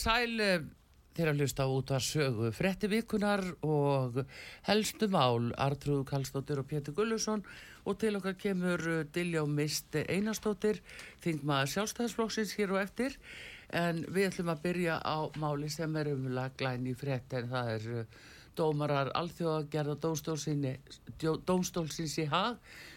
Sæl eh, þegar að hlusta á útvar sögu fretti vikunar og helstu mál Artrúð Kallstóttir og Pétur Gullusson og til okkar kemur uh, Diljá Mist Einarstóttir þingmaður sjálfstæðisflóksins hér og eftir. En við ætlum að byrja á máli sem er umlag glæn í frett en það er uh, dómarar alþjóðagerða dómstólsins í hag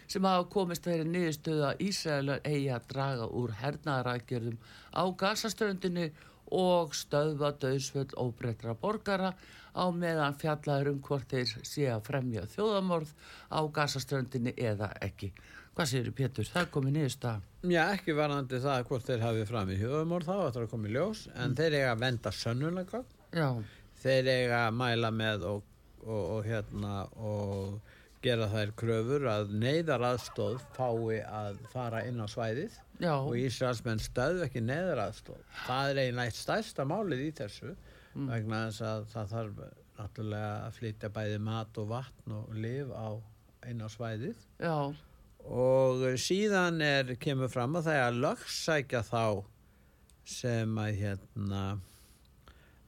sem hafa komist þeirri niðurstöða Ísraelar eigi að draga úr hernaðarækjörðum á gasastöndinu og stöðva döðsvöld óbreytra borgara á meðan fjallaður um hvort þeir sé að fremja þjóðamorð á gasaströndinni eða ekki. Hvað séu Pétur? Það komið nýðust að... Já, ekki varandi það hvort þeir hafi fram í þjóðamorð þá, þetta er að koma í ljós, en mm. þeir eiga að venda sönnulega. Já. Þeir eiga að mæla með og, og, og hérna og gera þær kröfur að neyðar aðstóð fái að fara inn á svæðið Já. og Ísraelsmenn stöðu ekki neyðar aðstóð. Það er eiginlega eitt stærsta málið í þessu mm. vegna þess að það þarf náttúrulega að flytja bæði mat og vatn og liv á inn á svæðið Já. og síðan er, kemur fram að það er að lögsækja þá sem að hérna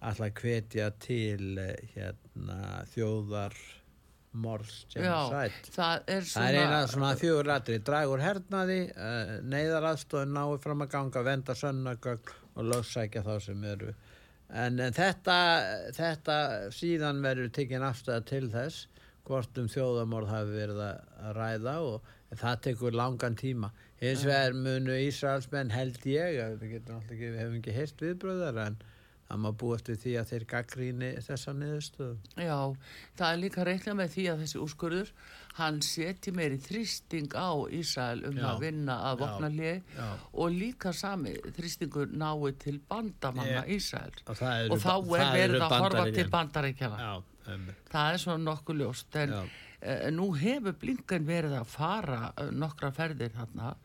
alltaf hvetja til hérna þjóðar morðs genocide. Það er svona... Það er eina svona fjögur rættri, dragur hernaði, uh, neyðaraðstofn náðu fram að ganga, venda sönnagögg og lögsækja þá sem eru. En, en þetta, þetta síðan verður tekinn afstæða til þess hvort um þjóðamorð hafi verið að ræða og það tekur langan tíma. Hins vegar munu Ísraelsmenn held ég, við, ekki, við hefum ekki heilt viðbröðar en það má búast við því að þeir gaggríni þessa niðurstöðu. Já, það er líka reikna með því að þessi úrskurður hann seti meiri þrýsting á Ísæl um já, að vinna að vopnarlið og líka sami þrýstingur nái til bandamanna. Ísæl og, og þá er verið að horfa til bandaríkjana. Það er svona nokkuð ljóst en uh, nú hefur Blinken verið að fara uh, nokkra ferðir þarna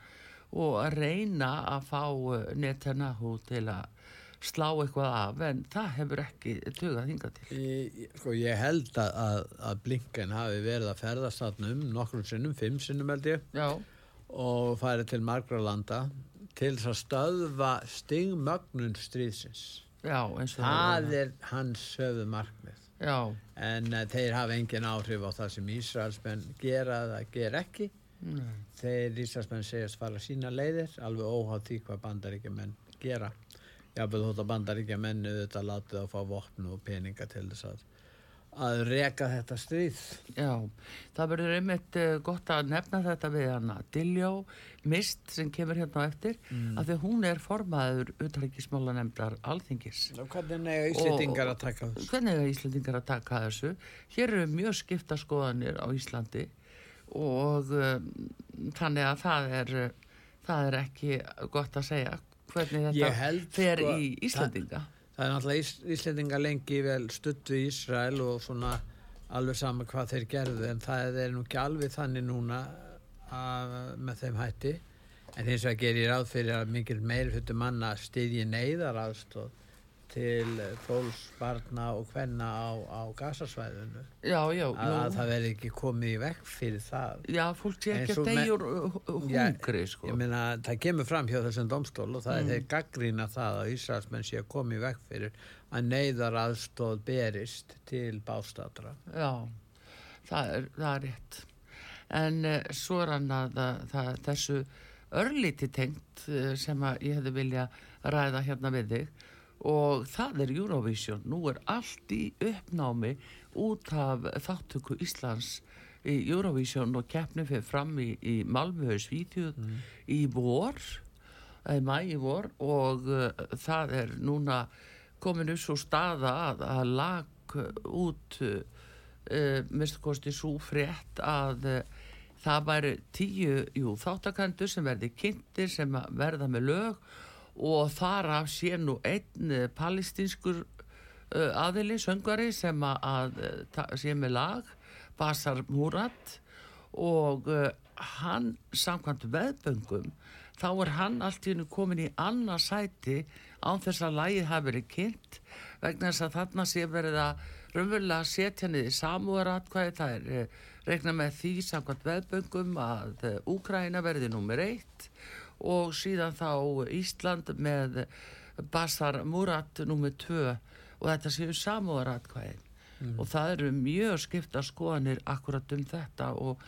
og að reyna að fá uh, Netanyahu til að slá eitthvað af en það hefur ekki tugað hinga til ég, sko, ég held að, að Blinken hafi verið að ferðast um nokkrum sinnum, fimm sinnum held ég Já. og farið til margra landa til þess að stöðva stingmögnun stríðsins Já, það er hans sögðu markmið Já. en uh, þeir hafa engin áhrif á það sem Ísraelsmenn gera eða ger ekki Nei. þeir Ísraelsmenn segjast fara sína leiðir alveg óhátt því hvað bandaríkjumenn gera jáfnveg þótt að bandaríkja mennu þetta látið að fá vopn og peninga til þess að að reka þetta stríð Já, það verður einmitt uh, gott að nefna þetta við hana Diljó Mist sem kemur hérna á eftir mm. að því hún er formaður utrækismála nefndar alþingis og hvernig er Íslandingar að taka þessu? Hvernig er Íslandingar að taka þessu? Hér eru mjög skipta skoðanir á Íslandi og um, þannig að það er það er ekki gott að segja hvernig þetta held, fer sko, í Íslandinga það, það er náttúrulega Ís, Íslandinga lengi vel stutt við Ísrael og svona alveg sama hvað þeir gerðu en það er nú ekki alveg þannig núna að, með þeim hætti. En hins vegar gerir ráð fyrir að mikil meirfjötu manna stiðji neyðar aðstóð til fólks, barna og hvenna á, á gasasvæðinu já, já, að, að það verði ekki komið í vekk fyrir það. Já, fólk sé ekki að degjur hungri sko. Ég meina, það kemur fram hjá þessum domstól og það mm. er þeir gaggrína það að Ísraelsmenn sé að komið í vekk fyrir að neyðar aðstóð berist til bástatra Já, það er, það er rétt. En uh, svo er hann að það, þessu örlíti tengt uh, sem að ég hefði vilja ræða hérna við þig og það er Eurovision nú er allt í uppnámi út af þáttöku Íslands í Eurovision og keppni fyrir fram í, í Malmö Svíþjóð mm. í vor eða mæ í vor og uh, það er núna komin upp svo staða að, að lag út uh, minnstakosti svo frétt að uh, það væri tíu jú, þáttakandur sem verði kynntir sem verða með lög og þar af sé nú einn uh, palestinskur uh, aðili, söngari sem að uh, sé með lag Basar Murat og uh, hann samkvæmt veðböngum þá er hann allt í hennu komin í annað sæti án þess að lægi hafi verið kynnt vegna þess að þarna sé verið að raunverulega setja niður samúðaratkvæði. Það er eh, reikna með því samkvæmt veðböngum að Úkraina verði nummer eitt og síðan þá Ísland með Basar Murat nummer tvö og þetta séu samúðaratkvæði mm. og það eru mjög skipta skoðanir akkurat um þetta og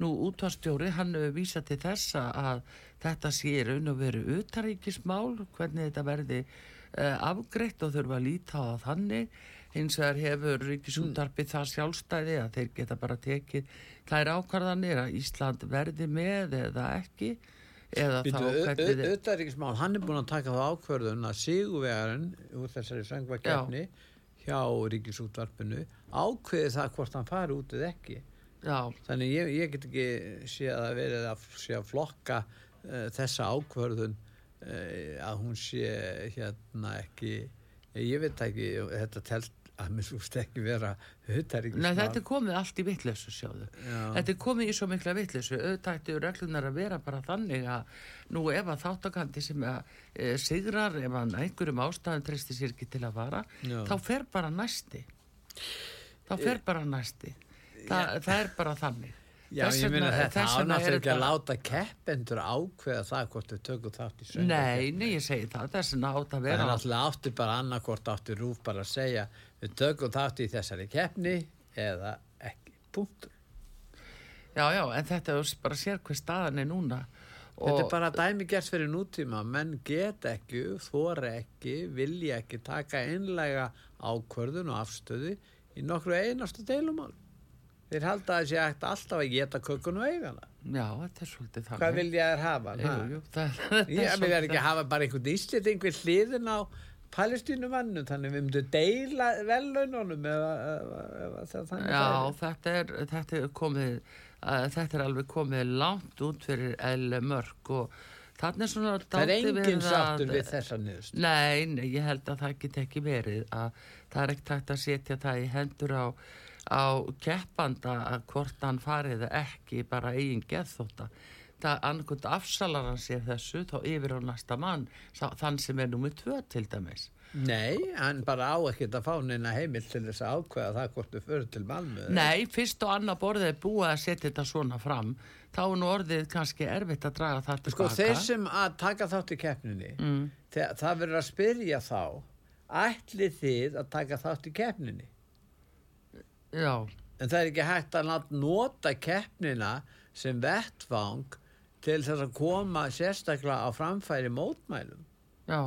nú útvarstjóri hann vísað til þessa að þetta sé raun og veru utaríkismál hvernig þetta verði uh, afgreitt og þurfa að líta á þannig hins vegar hefur ríkisúndarpið mm. það sjálfstæði að þeir geta bara tekið þær ákvarðanir að Ísland verði með eða ekki eða Býtu, þá hvernig þið Utaríkismál, hann er búin að taka það ákvarðun að sigurvegarinn úr þessari söngvakefni hjá ríkisútvarpinu ákveði það hvort hann fari út eða ekki Já. þannig ég, ég get ekki séð að verið að, að flokka uh, þessa ákvörðun uh, að hún sé hérna ekki ég veit ekki, þetta telt að mér slúst ekki vera Nei, þetta er komið allt í vittlösu sjáðu. Já. þetta er komið í svo mikla vittlösu auðvitað reglunar að vera bara þannig að nú ef að þáttakandi sem að e, sigrar, ef að einhverjum ástæðan treystir sér ekki til að vara Já. þá fer bara næsti. Þá fer bara næsti. Þa, það er bara þannig. Já, ég minna þetta ánáttúrulega ekki að láta keppendur ákveða það hvort þau tökur þátt í söngu Nei, nei, ég segi það, þess að átt að vera Það er náttúrulega áttu bara annarkort áttu rúf bara að segja við tökum þátt í þessari keppni eða ekki, punktur Já, já, en þetta er bara sér hver staðan er núna Þetta er bara dæmi gerst fyrir nútíma menn get ekki, þóra ekki vilja ekki taka einlega ákvörðun og afstöðu í nokkru einastu deilumál Þeir halda að þessi ætti alltaf að geta kökun og eigana. Já, þetta er svolítið þannig. Hvað vilja þér hafa? Jú, jú, það, Ég vil ekki hafa bara einhvern íslið, einhver hliðin á palestínumannu, þannig við myndum deila vellaununum eða, eða, eða Já, þetta er, þetta er komið, uh, þetta er alveg komið langt út fyrir L mörg og þannig svona... Það er enginn sáttur við þessa niðurst. Nei, nei, ég held að það get ekki verið að það er ekkert hægt að setja það í hendur á á keppanda að hvort hann farið ekki bara eigin geðþóta það annarkund afsalar hann sér þessu þá yfir á næsta mann þann sem er nummið tvö til dæmis Nei, hann bara á ekkert að fá neina heimil til þess að ákveða það hvort þú fyrir til Malmö Nei, fyrst og annar borðið er búið að setja þetta svona fram þá er nú orðið kannski erfitt að draga það tilbaka Sko þeir sem að taka þátt í keppninni mm. það verður að spyrja þá ætli þið að taka þátt í keppninni Já. En það er ekki hægt að nota keppnina sem vettvang til þess að koma sérstaklega á framfæri mótmælum. Já.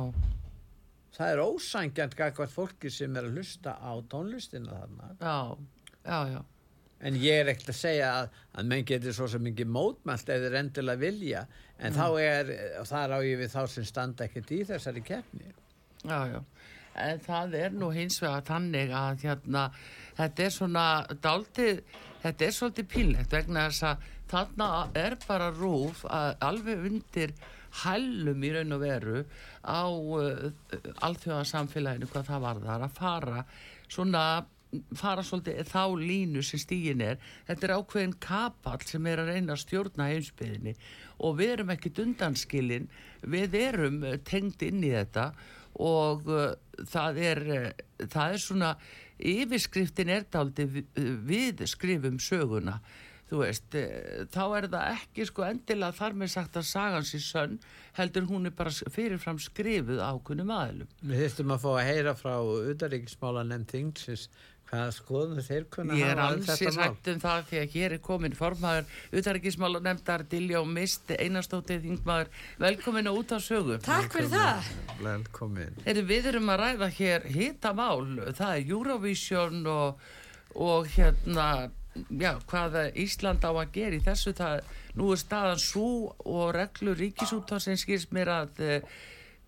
Það er ósangjant gagvað fólki sem er að hlusta á tónlistina þarna. Já, já, já. En ég er ekkert að segja að, að menn getur svo sem ekki mótmælt eða endilega vilja, en mm. þá er, það er á ég við þá sem standa ekkert í þessari keppni. Já, já en það er nú hins vegar þannig að hérna, þetta er svona dáltið, þetta er svolítið pílnett vegna þess að þarna er bara rúf alveg undir hælum í raun og veru á uh, alþjóðarsamfélaginu hvað það var þar að fara svona fara svolítið þá línu sem stígin er. Þetta er ákveðin kapall sem er að reyna að stjórna heimsbyðinni og við erum ekkit undanskilin. Við erum tengd inn í þetta og uh, það er uh, það er svona yfirskriftin er daldi við, við skrifum söguna þú veist, uh, þá er það ekki sko endilega þar með sagt að sagans í sönn heldur hún er bara fyrirfram skrifuð ákunum aðlum Við þurftum að fá að heyra frá Udaríkismála nefnd þingsins Hvað skoðum þeir kunna hafa um þetta mál? Ég er alls í rættum það því að hér er komin formaður utarrikismál og nefndar Diljá Mist, einastótið þingmaður. Velkomin og út á sögu. Takk fyrir það. Velkomin. Er, við erum að ræða hér hitta mál. Það er Eurovision og, og hérna já, hvað Ísland á að gera í þessu það, nú er staðan svo og reglur ríkisúttáð sem skýrst mér að uh,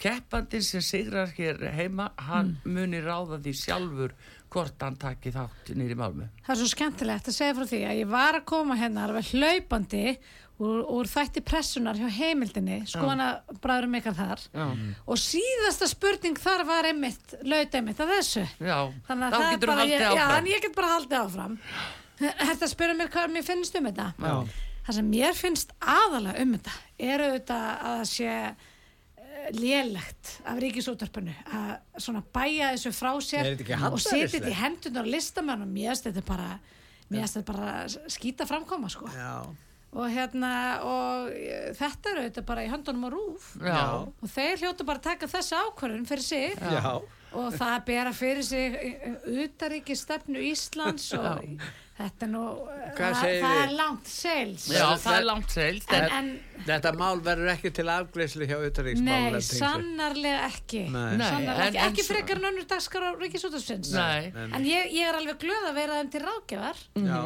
keppandin sem sigrar hér heima hann mm. muni ráða því sjálfur hvort hann taki þátt nýri málmu Það er svo skemmtilegt að segja frá því að ég var að koma hérna alveg hlaupandi úr, úr þætti pressunar hjá heimildinni skoðan að bræðurum ykkar þar. Já. og síðasta spurning þar var einmitt, laut einmitt að þessu. Já, þannig þá að það getur bara, haldið ég, já, áfram. þannig ég get bara haldið áfram Þetta spyrir mér hvað mér finnst um þetta Já. Það sem mér finnst aðalega um þetta er auðvitað að það sé eh, lélegt af ríkisútarpinu að svona bæja þessu frá sér og setja þetta í hendunar listamann og mér finnst þetta bara bara skýta framkoma sko. Já, og hérna og eh, þetta er auðvitað bara í höndunum á rúf Já, og þeir hljóta bara að taka þessa ákvörðun fyrir sig já. Og það bera fyrir sig utaríki stefnu Íslands og þetta er nú það, það er langt seils já það er langt seilt en, en, en Þetta mál verður ekki til afgreyslu hjá nei, utanríksmál sannarlega ekki. Nei. Nei, sannarlega ekki, en ekki frekar en önnur dagskar á Ríkisútarsfinns Nei, en ég, ég er alveg glöð að vera þeim til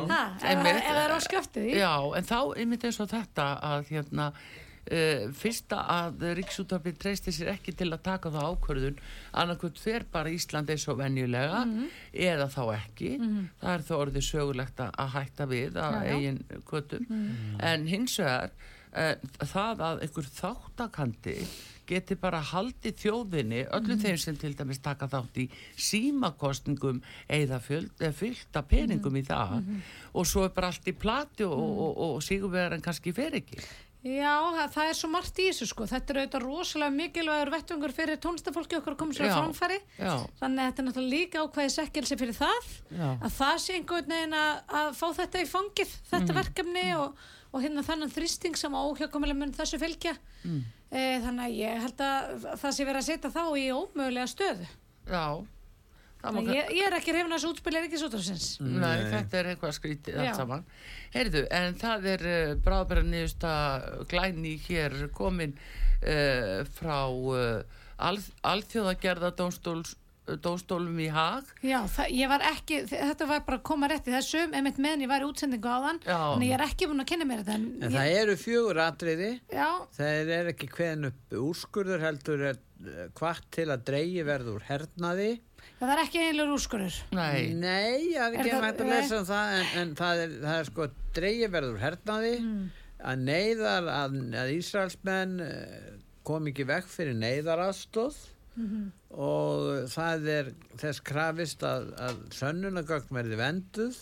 ha, ef, það er á skjöftið því. Já, en þá einmitt eins og þetta að hérna Uh, fyrsta að Ríksútarpið treysti sér ekki til að taka það ákvörðun. Annarkvöld fer bara Ísland eins og venjulega Mhm. eða þá ekki. Það er þó orðið sögulegt að hætta við að Já, já. eigin kvötum en hins vegar uh, það að einhver þáttakandi geti bara haldið þjóðinni öllum þeim sem til dæmis taka þátt í símakostningum eða fylgta peningum í það og svo er bara allt í plati og, og, og, og sigurverðan kannski fer ekki Já, það, er svo margt í þessu sko þetta er auðvitað rosalega mikilvægur vettvangur fyrir tónlistafólki okkar koma sér að framfæri Já. þannig að þetta er náttúrulega líka ákveði sekkelsi fyrir það Já. að það sé einhvern veginn að, að fá þetta í fangið, þetta Mhm. verkefni og, og hérna þannig þrýsting sem óhjákomilega mun þessu fylgja Mm. e, þannig að ég held að það sé verið að setja þá í ómögulega stöðu Já Það má Þannig að ég, ég er ekki reyfin að þessu útspil er ekki sútrafsins Nei, þetta er eitthvað skrítið allt saman. Heyrðu, en það er uh, bráðbæra nýjusta glæni hér komin uh, frá uh, al, alþjóðagerða dónstóls, dónstólum í Hag. Já, það, ég var ekki, þetta var bara að koma rétt í þessum, einmitt meðan ég var í útsendingu á þann Já. þannig ég er ekki búin að kynna mér þetta en, En ég, það eru fjögur atriði Já, Það er ekki hveðin upp úrskurður heldur er eh, hvart til að dreigi verður hernaði það er ekki einlega úrskurur Nei, Nei, Er ekki það- hægt að lesa um það en, en það, er, það er sko dreigi verður hernaði að neyðar að, að Ísraelsmenn eh, kom ekki vekk fyrir neyðaraðstóð og það er þess krafist að, að sönnunagögn verði venduð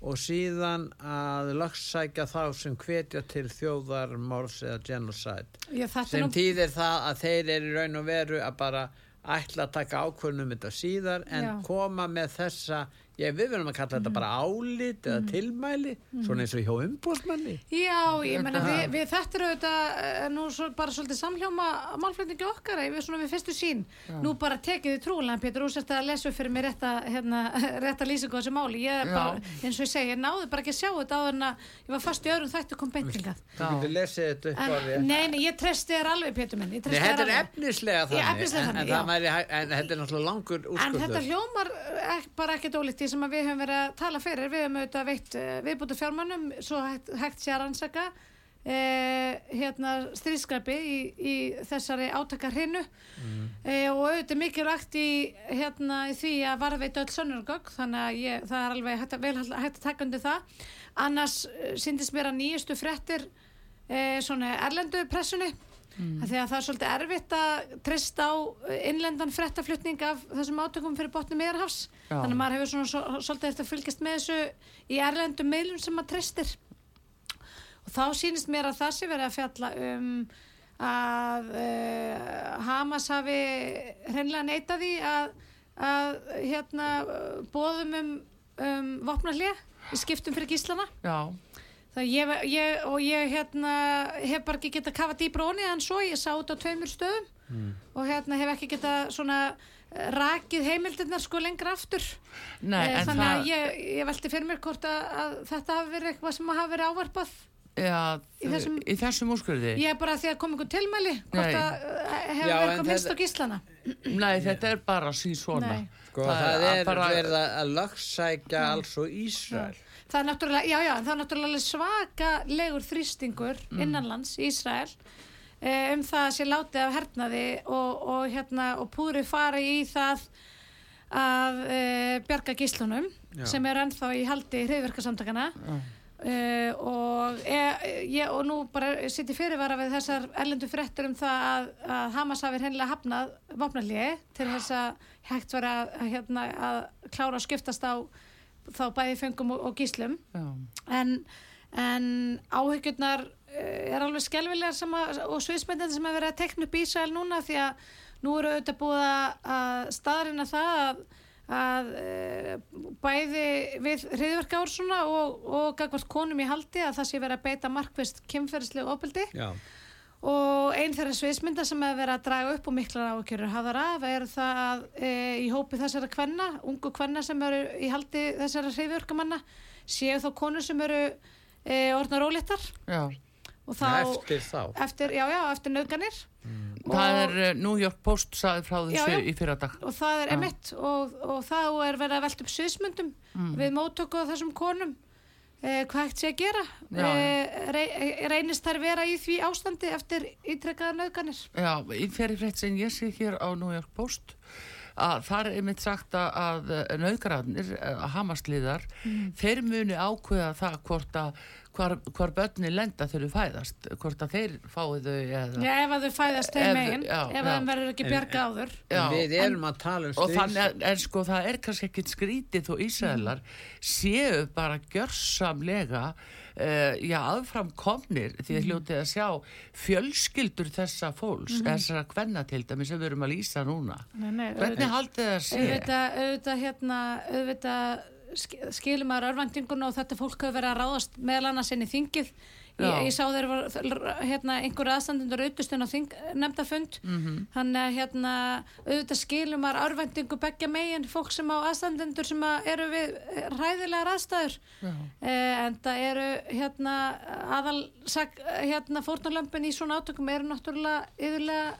og síðan að lögssækja þá sem hvetja til þjóðarmórs eða genocide. Já, er sem nú, þýðir það að þeir eru í raun og veru að bara ætla að taka ákvörnum um þetta síðar en Já. koma með þessa ég við verðum að kalla þetta bara álit eða tilmæli, svona eins og hjá umbúsmanni já, ég menna við, við þetta eru auðvitað eh, nú svo, bara svolítið samhljóma málflutningi okkar við, svona við fyrstu sín, nú bara tekið þið trúlega Pétur, þú sérst að lesa upp fyrir mig rétta, hérna, rétta lýsingu á þessu máli. Ég er Já. bara, eins og ég segi, ég náði bara ekki að sjá þetta áður en að ég var fast í öðrum þættu kom beintingað þú getur lesið þetta upp á en, því nei, nei, ég treysti þér alveg Pétur minn, ég Nei, treysti þetta er efnislega Já, þannig en, já. þetta er náttúrulega langur En því sem við höfum verið að tala fyrir. Við höfum auðvitað veitt uh, viðbútu fjármannum svo hægt, hægt sé að rannsaka uh, hérna, stríðskrapi í, í þessari átaka hrinu Mm. uh, og auðvitað mikilvægt í, hérna, í því að varðveita öll sönnurgögg þannig að ég, það er alveg hægt að, vel hægt að taka undir það. Annars síndist mér að nýjustu fréttir uh, svona erlendu pressunni Mm. Að það er svolítið erfitt að treysta á innlendan frettaflutning af þessum átökum fyrir botnum meðarhafs. Þannig að maður hefur svona svo, svolítið eftir að fylgjast með þessu í erlendum meilum sem maður treystir. Og þá sýnist mér að það sé verið að fjalla um að uh, Hamas hafi hreinlega neitað því að, að hérna, bóðum um, um vopnarlið í skiptum fyrir gíslana. já, ég, ég, og ég hérna, hef bara ekki getað kafa dýbra onni en svo ég sá þetta á tveimur stöðum. Og hérna hef ekki getað svona rakið heimildirnar sko lengra aftur. Nei, Eh, þannig það að ég, ég velti fyrir mér hvort að, að þetta hafi verið eitthvað sem hafi verið ávarpað já, í þessum- í þessum úrskurði? Ég er bara því að koma einhver tilmæli hvort að eh, hefur eitthvað minnst á þetta- gíslana Nei, þetta er bara sín svona. Sko, það, er bara- verið að- lögssækja alls og Ísrael það er náttúrulega, já, já, það er náttúrulega svaka legur þrýstingur Mm. innanlands í Ísrael eh, um það að sé látið af hernaði og, og, hérna, og púri fara í það að eh, bjarga gíslunum Já. sem er ennþá í haldi hriðverkasamtakana uh, og, e, ég, og nú bara sitt í fyrirvara við þessar erlendu fréttur um það að, að Hamas hafi hennilega hafnað vopnarliði til þess að hægt vera að, að, hérna, að klára að skiptast á þá bæði fengum og, og gíslum. Já. en, en áhyggjurnar eh, er alveg skelvilegar sem að, og sviðsmyndin sem er verið að tekna upp Ísrael núna því að nú eru auðvitað búið að- að staðrina það að, að e, bæði við hriðverka ársuna og, og gagvart konum í haldi að það sé verið að beita markvist kynferðislegu ofbeldi. Já, og einn þeirra sviðsmynda sem hefur verið að draga upp og miklar ákjörur hafðar af er það að e, í hópi þessara kvenna, ungu kvenna sem eru í haldi þessara hreyfjörgamanna séu þá konur sem eru e, orðnar óléttar Já. og þá eftir þá eftir, já, já, eftir nauðganir Það er uh, New York Post saði frá þessu já. í fyrradag. og það er emitt og, og þá er verið að velta upp sviðsmyndum Mm. við móttöku á þessum konum e, hvað hægt sé að gera? Já, e, rey, reynist þær vera í því ástandi eftir ítrekkaða nauðganir? Já, í fyrir frétt sem ég sé hér á New York Post að þar er einmitt sagt að, að nöðgræðnir, að hamasliðar þeir muni ákveða það hvort að hvar, hvar börni lenda þau fæðast, hvort að þeir fái þau eða Já, ef að þau fæðast þeim megin, ef að þeim verður ekki bjarga áður. Við erum að tala um og stríðs þannig en sko það er kannski ekkit skrítið og Ísraelar séu bara gjörsamlega uh, já, aðfram komnir því að hljótið að sjá fjölskyldur þessa fólks, þessara kvenna til dæmis sem við erum að lýsa núna. Nei, nei, hvernig haldið það sé? auðvitað, auðvitað, hérna, auðvitað sk- skilur maður örvæntinguna og þetta fólk hefur verið að ráðast meðal annars inn í þingið. Ég, ég sá þeir var hérna, einhverju aðstandendur auðvist inn á þing, nefndafund. Mhm. þannig að hérna, auðvitað skilur maður örvæntingu beggja megin fólk sem á aðstandendur sem að eru við ræðilegar aðstæður. Eh, en það eru hérna aðal hérna fórnarlömpin í svona átökum eru náttúrulega yfirlega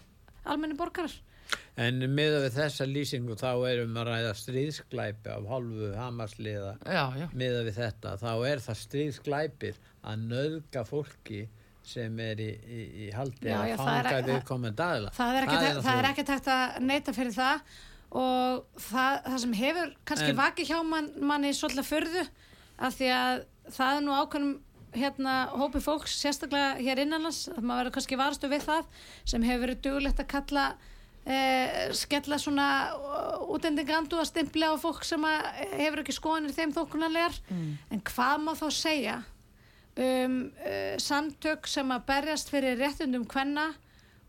almenni borgarar En miða við þessa lýsingu þá erum að ræða stríðsklæpi af hálfu Hamasliða. Miða við þetta, þá er það stríðsklæpir að nöðga fólki sem er í, í, í haldi að fanga við komandi aðila. það er ekki takt að neyta fyrir það. Og það, það sem hefur kannski En- vakið hjá man, manni svolítið fyrðu af því að það er nú ákveðnum hérna hópi fólks sérstaklega hér innanlands að maður verður kannski varastu við það sem hefur verið dugulegt að kalla eh, skella svona útendingandu að stimpla á fólk sem að hefur ekki skoðanir þeim þókunarlegar en hvað má þá segja um uh, samtök sem að berjast fyrir réttundum kvenna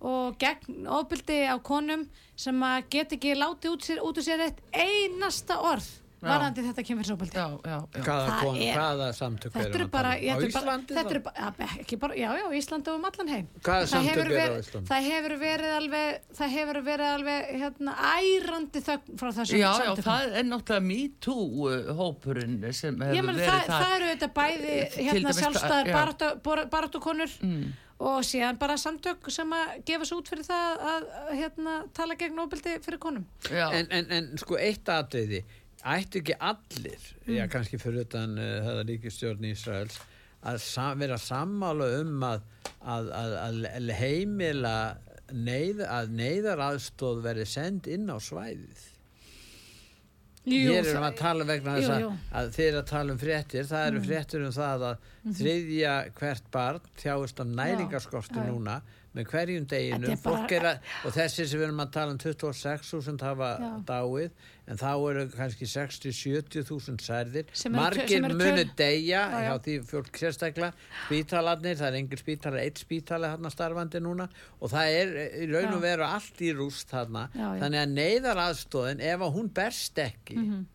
og gegn ofbyldi á konum sem að get ekki látið út, sér, út úr sér eitt einasta orð Já. varðandi þetta kynferðsofbyldi já, já, já. Hvaða, er- samtök Þetta eru að bara, er bara, Íslandi þetta eru bara, ja, ekki bara, já, já, Íslandi og um allan heim. Hvaða samtök eru á Íslandi? Það hefur verið alveg, það hefur verið alveg, hérna, ærandi þögn frá þessum Já, já, samtökum. það er náttúrulega MeToo uh, hópurinn sem hefur verið það, það eru þetta bæði hérna, sjálfstæðar baráttukonur mm, og síðan bara samtök sem að gefa svo út fyrir það að hérna, tala gegn óbyldi fyrir konum. já, En, en, en sko eitt atriði, ættu ekki allir, já kannski fyrir utan uh, það ríkistjórn Ísraels, að sa vera sammála um að, að, að, að heimila neyð, að neyðaraðstóð verði send inn á svæðið. Hér erum að tala vegna Jú, að, jú. að er að tala um fréttir, það eru fréttir um það að þriðja hvert barn þjáist af næringarskorti núna með hverjum deginum. Bara- og þessi sem við erum að tala um 26.000 hafa Já. dáið en þá eru kannski 60-70 þúsund særðir. Margir munu já. hjá því fólk sérstaklega. Spítalarnir, það er engin spítalar eitt spítali hérna starfandi núna. Og það er í raun og veru allt í rúst hérna, Já, þannig að neyðaraðstóðin ef að hún berst ekki Mhm.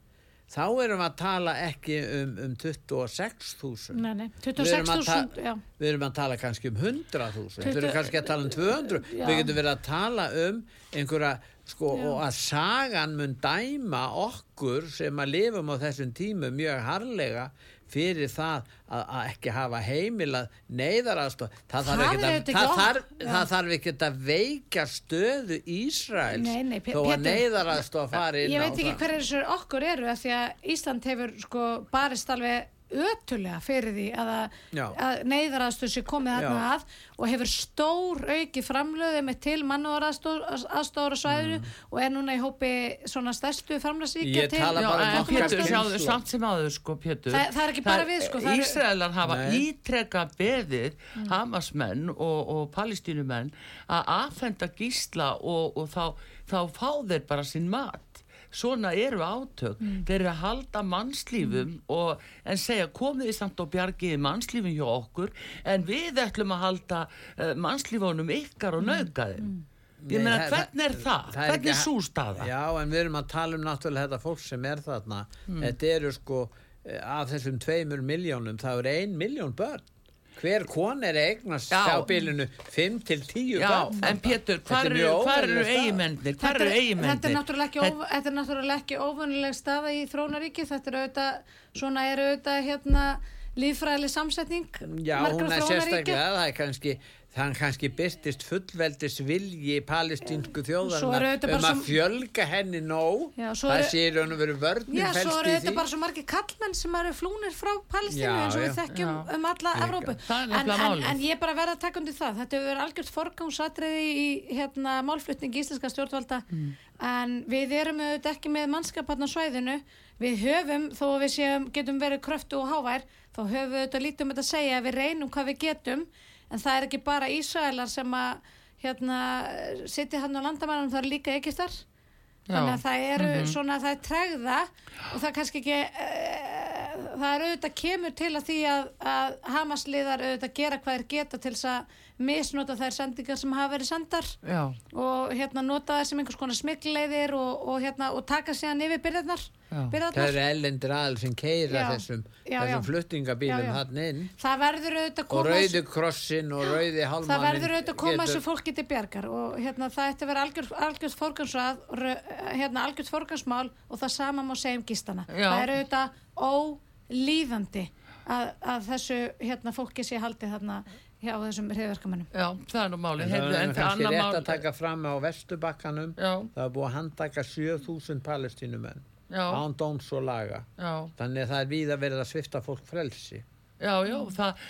Þá erum við að tala ekki um, um 26.000 Nei, nei, Við erum að 26.000, já. við erum að tala kannski um 100.000 við erum 20 kannski að tala um 200 Já. við getum verið að tala um einhverja sko og að sagan mun dæma okkur sem að lifum á þessum tímu mjög harlega fyrir það að, að ekki hafa það, Það ekkert að, auðvitað það, ekki þarf, Já. það þarf ekkert að veika stöðu Ísraels Nei, nei, þó að Pétur. neyðaraðstof fari inn Ég á veit ekki það. hverju þessur okkur eru því að Ísland hefur sko barist alveg ötulega fyrir því að, að, að neyðaraðstöð sé komið þarna að og hefur stór auki framlöði með til mannúðaraðstóra svæðinu og er núna í hópi svona stærstu framlöðsvíkja til um Pétur, sjáðu samt sem áður sko, Pétur. Það- það er ekki bara við, sko, það er- Ísraelar hafa Nei. ítrekka beðið Hamasmenn og, og palestínumenn að affenda gísla og, og þá, þá fá þeir bara sín mat. Svona eru átök. Þeir eru að halda mannslífum og, en segja komið þið samt og bjargiði mannslífum hjá okkur en við ætlum að halda uh, mannslífunum ykkar og nauka þeim. Ég Nei, meina, hvernig er það? það er hvernig er svo staða? Já, en við erum að tala um náttúrulega þetta fólk sem er þarna. Hmm. Þetta eru sko, eh, af þessum tveimur miljónum, það eru ein miljón börn. Hver kon er eignast Já. á bylunu 5 til 10 Já, börn. en Pétur, er eru, mjög hvar eru? Hvar Þetta eru er, er náttúrulega ekki óv- þetta náttúrulega ekki óvönuleg staða í þróunaríki, þetta er auðvitað, svona er auðvitað hérna lífræðileg samsetning Já, hún er sérstaklega, það er kannski, þann kannski byrtist fullveldis vilji er auðvitað bara um að fjölga henni nóg. Já, það sé í raun og veru vörnum Já, svo eru í þetta bara svo margir kallmenn sem eru flúnir frá Palestínu eins og við þekkjum Já. um alla Evrópu. Er En, en, en ég bara verða að taka undir það. Þetta hefur verið algjört forgangsatriði í hérna, málflutning íslenska stjórnvalda Mm. en við erum auðvitað ekki með mannskaparn á svæðinu. Við höfum, þó að við séum, getum verið kröftu og hávær, þá höfum við auðvitað lítið um þetta að segja að við reynum hvað við getum en það er ekki bara Ísraelar sem að hérna, sitja hann á landamænum, það er líka ekistar þannig að það eru Mhm. svona það er tregða og það er kannski ekki e, það er auðvitað kemur til að því að, að Hamasliðar auðvitað gera hvað er geta til þess að misnota þær sendingar sem hafa verið sendar Já, og hérna nota þær sem einhvers konar smikleiðir og, og hérna og taka síðan yfir byrðarnar Já. Það eru ellendir aðal sem keira Já. þessum, Já, þessum já. fluttingabílum Já, já. hann inn það verður auðvitað og koma rauði krossin og rauði það hálmannin verður auðvitað að koma þessu fólki til bjargar og hérna það ætti að vera algjörð, rau- hérna algjörð forgansmál og það sama má segja um gístana Já. það er auðvitað ólíðandi að, að þessu hérna fólki sé haldið þarna hjá þessum hriðverkamennum já, það er nú málið. Það er en það kannski annað rétt að taka fram á vestubakkanum Já, það er búið að handtaka 7000 palestínumenn já, án dóms og laga já, þannig að það er víða verið að svifta fólk frelsi já, já, það.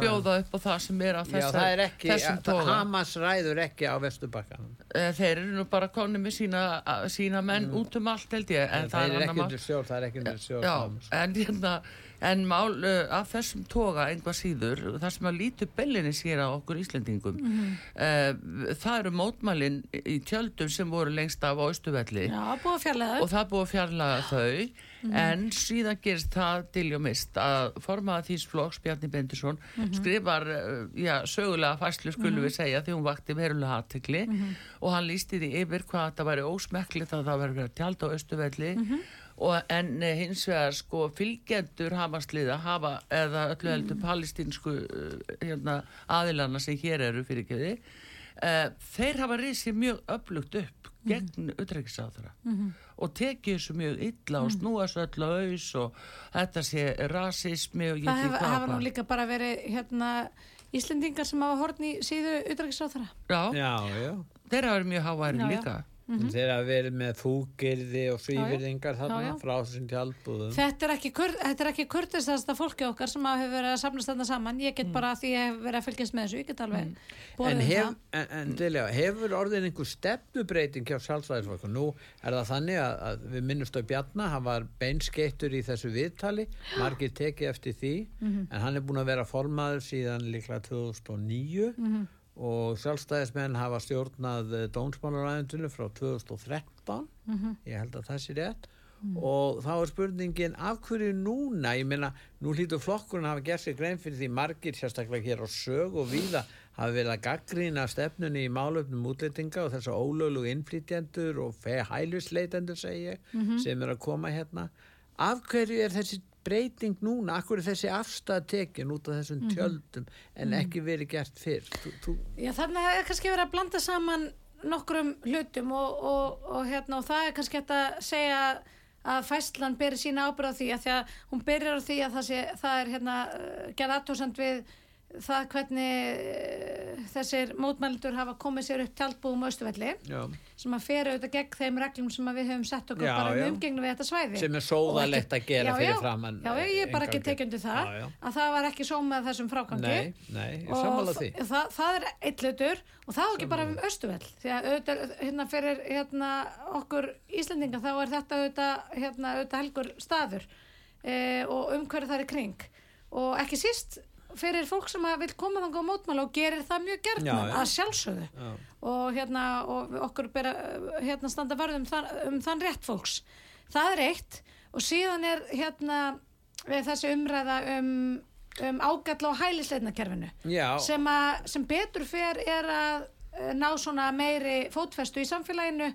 bjóða upp á það sem er á Já, þessa, það er ekki, þessum tóga. Hamas ræður ekki á vestubakkanum Eh, Þeir eru nú bara konni með sína, sína menn út um allt held ég, en það, það það er ekki undir Já, Hamas. en, hérna, en mál uh, af þessum toga einhvað síður, það sem að lítu bellinni sér á okkur Íslendingum, Mhm. uh, það eru mótmælin í tjöldum sem voru lengst af á fjarlæða og það búið að fjarlaga þau en síðan gerist það til og mist að formaða þýs flokks Bjarni Bendisson skrifar uh, já, sögulega fæslu skulum við segja því hún vakti verulega aðtekli og hann lísti því yfir hvað þetta væri ósmekklegt að það væri að tjálta á Östuvelli og en eh, hins vegar sko fylgjendur hamasliða hafa eða öllu heldur palestínsku uh, hérna, aðilana sem hér eru fyrir ekki þeir hafa risið mjög öflugt upp gegn utrækisáþara og tekið þessu mjög illa og snúa svo öllu auðs og þetta sé rasismi og ég það veit ekki hvað hafa nú líka bara verið hérna Íslendingar sem hafa horn í síðu utrækisáþara Já, Já, já. þeir hafa verið mjög háværi líka Mm Þeir hafa verið með fúgirði og svívirðingar þarna frá þessum tjaldbúðum. Þetta er ekki, ekki kurtistasta fólki okkar sem hafa verið að samnast þarna saman. Ég get bara því ég hef verið að fylgjast með þessu, ég get alveg borðið En, um hef, það. en, en Dilja, hefur orðin einhver stefnubreiting hjá sjálfstæðisflokku? Nú er það þannig að, að við minnumst á Bjarna, hann var beinskeittur í þessu viðtali, margir tekið eftir því, Mhm. en hann er búin að vera formaður síðan líklega 2009 Mhm. Og sjálfstæðismenn hafa stjórnað dónsmálaræðundinu frá 2013, Mhm. ég held að það sé rétt, og þá er spurningin af hverju núna, ég meina nú hlýtur flokkurinn að hafa gert sér grein fyrir því margir sérstaklega hér á sög og víða hafa verið að gaggrýna stefnunni í málöfnum útlýtinga og þess að ólöglu innflytjendur og hælusleitendur segi ég, sem er að koma hérna. Af hverju er þessi breyting núna, hverju er þessi afstæð tekin út af þessum tjöldum en ekki verið gert fyrr? Þú, þú, Já, þannig er kannski verið að blanda saman nokkrum hlutum og, og, og, hérna, og það er kannski að segja að fæslan beri sína ábyrð á því að því að hún byrjar á því að það, sé, það er hérna, uh, gerð aðtósand við það hvernig eh, þessir mótmælendur hafa komið sér upp tjaldbúðum á Östuvelli Já. sem að fer auðvitað gegn þeim reglum sem við höfum sett okkur Já, bara um umgengnu við þetta svæði. Sem er sóðalegt að gera já, fyrir já, framan, Já, já, ég er bara ekki tekjandi það að það var ekki sómað þessum frágangi. Nei, nei, sammála því. þa- það, það er eitt hlutur og það er ekki bara um Östuvell því að auðvitað, hérna fyrir hérna, okkur Íslendinga þá er þetta auðvitað, hérna, auðvitað helgur staður e, og umhverju þar í kring. Og ekki síst fyrir fólk sem vil koma þangað á mótmála og gerir það mjög gerðna Já, já. að sjálfsögðu. Já. og hérna og okkur bera, hérna standa varð um, um þann rétt fólks. Það er eitt. Og síðan er hérna þessi umræða um, um ágalla á hælisleitnakerfinu. Sem, að, sem betur fer er að eh, ná svona meiri fótfestu í samfélaginu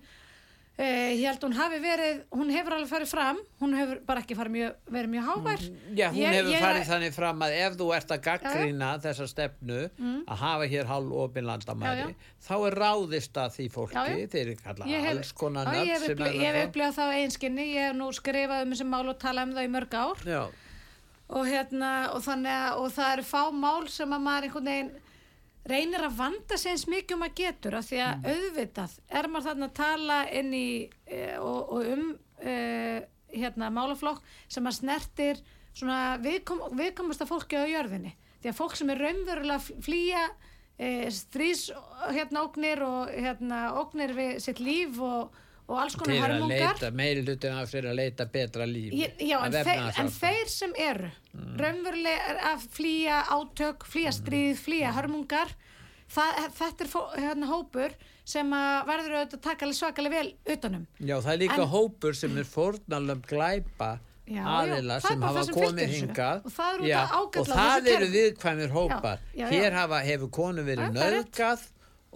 ég held hún hafi verið, hún hefur alveg farið fram, hún hefur bara ekki mjög, verið mjög hávær. Já, hún Ég- hefur ég- farið þannig fram að ef þú ert að gaggrýna þessa stefnu að hafa hér hálf opin landamæri Mm. Þá er ráðist að því fólki Já, já. þeir eru kallað Ég alls konar ég nöfn sem er ég hef það. upplifað það á einskinni, ég hef nú skrifað um þessi mál og talað um það í mörg ár og hérna, og að, og það eru fá mál sem að maður einhvern veginn reynir að vanda sig eins mikið um að getur af því að auðvitað er maður þarna að tala inn í e, og, og um e, hérna málaflokk sem að snertir svona viðkom, viðkomasta fólki á jörðinni. Því að fólk sem er raunverulega flýja e, stríðs hérna ógnir og hérna ógnir við sitt líf og, og alls konar eru hörmungar. meiri hlutin af þeir að leita betra líf já, en, þeir, en þeir sem eru raunverulega er að flýja átök, flýja stríð, flýja hörmungar það, þetta er fó, hérna, hópur sem verður að taka svakalega vel utanum. Já, það er líka En- hópur sem er fórnalöfum glæpa Já, aðila sem hafa komið hingað. Og það er út Já, og það eru viðkvæmir hópar. Já, hér hafa, hefur konu verið Já,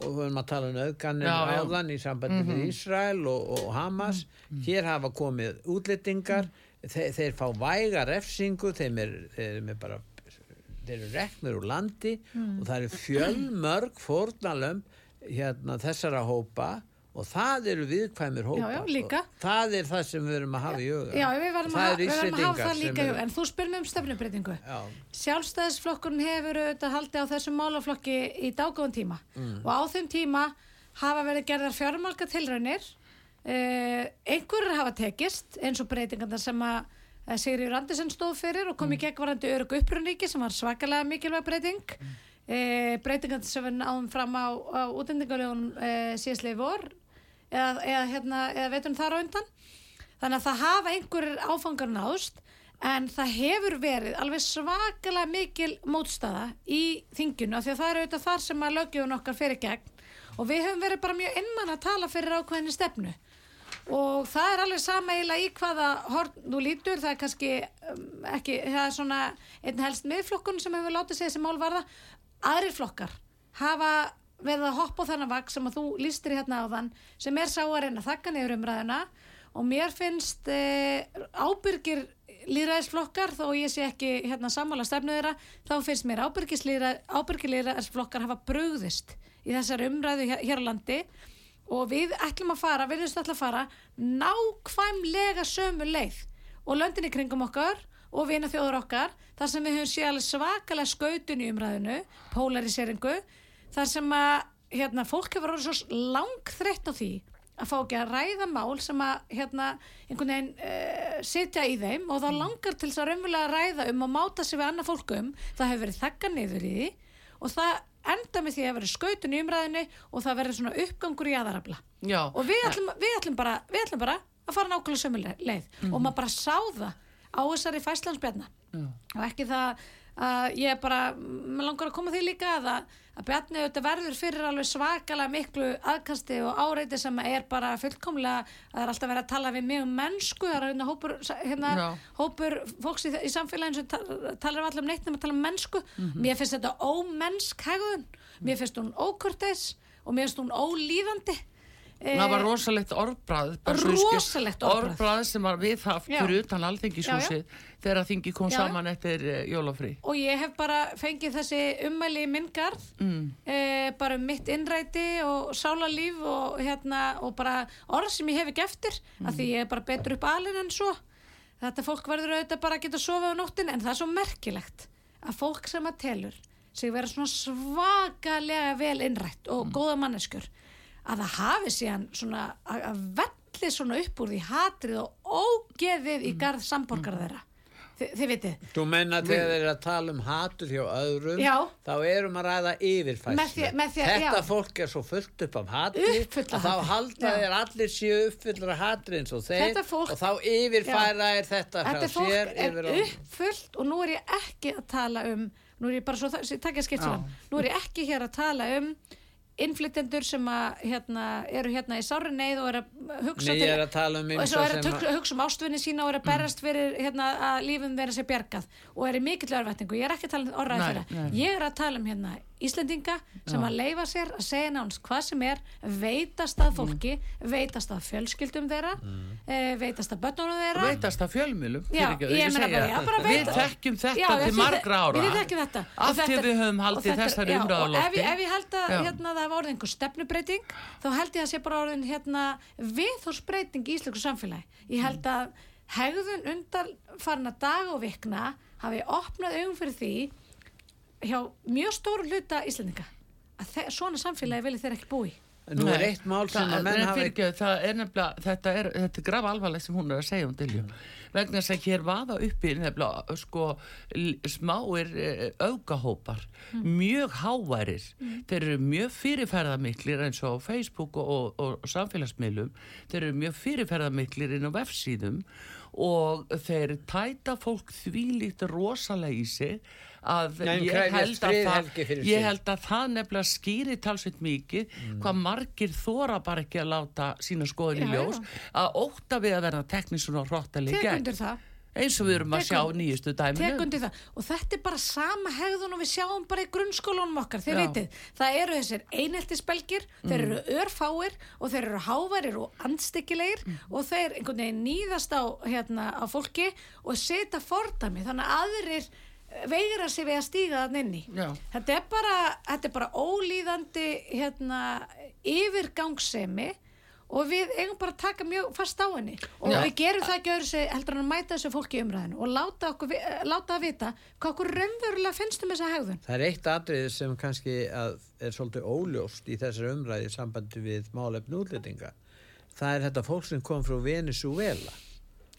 og við höfum að tala um já. áðan í sambandi við Ísrael og, og Hamas. Hér hafa komið útlendingar. Þeir, þeir fá væga refsingu þeir er bara þeir eru reknir úr landi og það eru fjölmörg fórnalöm hérna þessara hópa og það eru viðkvæmir hópa Já, já, það er það sem við erum að hafa í huga. Já, við verðum að, að hafa það líka í huga. en þú spyr mér um stefnubreitingu Já. Sjálfstæðisflokkurinn hefur auðvitað haldið á þessum málaflokki í dágóðan tíma. Og á þeim tíma hafa verið gerðar fjármálka tilraunir uh, einhverjur hafa tekist eins og breytingarna sem að eh, Sigriður Andersen stóð fyrir og kom í gegn varandi örug upprunníki sem var svakalega mikilvæg breyting. Mm. breytingarna sem við náðum fram á, á útendingalögun uh, síðslega í vor eða, eða, hérna, eða veitum þar á undan. Þannig að það hafa einhverjir áfangar náðst en það hefur verið alveg svakalega mikil mótstaða í þinginu af því að það er auðvitað þar sem að lögjöfun okkar fyrir gegn. Og við höfum verið bara mjög einmann að tala fyrir ákveðinni stefnu. Og það er alveg sama eiginlega í hvaða horn þú lítur, það er kannski um, ekki, það er svona einn helst miðflokkun sem hefur látið segja þessi mál varða. Aðrir flokkar hafa verið að hoppa á þennan vagn sem að þú lístir hérna á þann sem er sá að reyna að þakka niður umræðuna. Og mér finnst e, ábyrgir líðræðisflokkar þó ég sé ekki hérna sammála stefnu þeirra þá finnst mér ábyrgir líðræðisflokkar hafa brugðist í þessari umræðu hér, hér á landi. Og við ætlum að fara, við ætlum að fara nákvæmlega sömu leið og löndin í kringum okkar og vina þjóður okkar þar sem við höfum alveg svakalega skautun í umræðinu polariseringu þar sem að hérna, fólk hefur orðið svo langþreytt á því að fá ekki að ræða mál sem að hérna, einhvern veginn uh, sitja í þeim og þá langar til þess að raunverulega ræða um og máta sig við annað fólkum það hefur verið þakka niður í og það enda með því að verið skautun í umræðinu og það verið svona uppgangur í aðarabla Já. og við ætlum, við, ætlum bara, við ætlum bara að fara nákvæmlega sömu leið og maður bara sá það á þessari fæslansbjarna og ekki það að ég bara, maður langar að koma því líka að, að Bjarni auðvitað verður fyrir alveg svakalega miklu aðkasti og áreiti sem er bara fullkomlega það er alltaf verið að tala við mig um mennsku það er hérna hópur, hérna, hópur fólks í, í samfélaginu sem ta- talar allir um neitt nema að tala um mennsku. Mér finnst þetta ómennsk hegðun. Mér finnst hún ókurteis og mér finnst hún ólíðandi Það var rosalegt orðbræð skil- Rosalegt. Orðbragð sem var viðhaft Já. fyrir utan alþingishúsið þegar þingi kom Já, saman eftir uh, jólafrí og ég hef bara fengið þessi ummæli í minn garð mm. bara um mitt innræti og sálarlíf og, hérna, og bara orð sem ég hef ekki eftir mm. af því ég er bara betur upp alin en svo þetta fólk verður auðvitað bara að geta að sofa á nóttin en það er svo merkilegt að fólk sem að telur sig vera svona svakalega vel innrætt og Mm. góða manneskjur að það hafi síðan svona að að velli svona upp úr því hatrið og ógeðið Mm. í garð samborgar þeirra Þi, þið vitið Þú menna þegar þeir eru að tala um hatur hjá öðrum, Já. þá erum að ræða yfirfæslu. Að- Þetta já. fólk er svo fullt upp af hatri Uppfull af að þá halda þeir allir séu uppfullur af hatri eins og þeir fólk- og þá yfirfæra er þetta þetta fólk sér er uppfullt og nú er ég ekki að tala um nú er ég bara svo, takk ég skipt sér nú er ég ekki hér að tala um innflytjendur sem að hérna, eru hérna í sári neyð og eru að hugsa Nei, er að um og svo eru að hugsa um ástvinni sína og eru að berast fyrir hérna, að lífum vera sér bjargað og eru mikill örvætningu, ég er ekki að tala um Nei, þeirra, ég er að tala um hérna Íslendinga sem að leifa sér að segja nánast hvað sem er veitast að fólki, veitast að fjölskyldum þeirra, mm. veitast að börnunum þeirra. Veitast að fjölmjölum við þekkjum þetta til margra ára. við þekkjum þetta. Af því við höfum haldið þessari og ef, ég- ef ég held að hérna, það hafa orðið einhver stefnubreiting þá held ég að sé bara orðin hérna, viðhórsbreyting í íslensku samfélagi. Ég held að hegðun undan farna dag og vikna hafi opnað augum fyrir því hjá mjög stóru hluta Íslendinga að þe- svona samfélagi vilja þeir ekki búi Nú er eitt mál sem það, að menn hafi... það er nefnilega, þetta er, þetta er graf alvarlegt sem hún er að segja um Dilju. Vegna þess að hér vaða uppi nefnilega sko smáir eh, öfgahópar mjög háværir. Þeir eru mjög fyrirferðamiklir eins og Facebook og, og, og samfélagsmiðlum. Þeir eru mjög fyrirferðamiklir inn á vefsíðum og þeir tæta fólk þvílíkt rosalega í sig að Nei, ég krefjast held að það ég held að það nefnilega skýri talsveit mikið hvað margir þóra bara ekki að láta sína skoðun í Já, ljós að óta við að verða teknísk svona hróttali tek gegn undir það. Eins og við erum að Tek sjá nýjustu dæminu. og þetta er bara sama hegðun og við sjáum bara í grunnskólanum okkar þið Já. vitið, það eru þessir einheltisbelgir þeir Mm. eru örfáir og þeir eru háværir og andstykkilegir Mm. og þeir nýðast á, hérna, á fólki og setja fordæmi. Þannig að aðrir veigra sig við að stíga þann inni Já. þetta er bara, þetta er bara ólíðandi hérna, yfirgangsemi og við eigum bara að taka mjög fast á henni og Já. við gerum það ekki öðru heldur en að mæta þessu fólki í umræðinu og láta, okkur, eh, láta að vita hvað okkur raunverulega finnst um þessa hegðun Það er eitt atrið sem kannski að er svolítið óljóst í þessari umræði í sambandi við málefni útlendinga. Það er þetta fólk sem kom frá Venezuela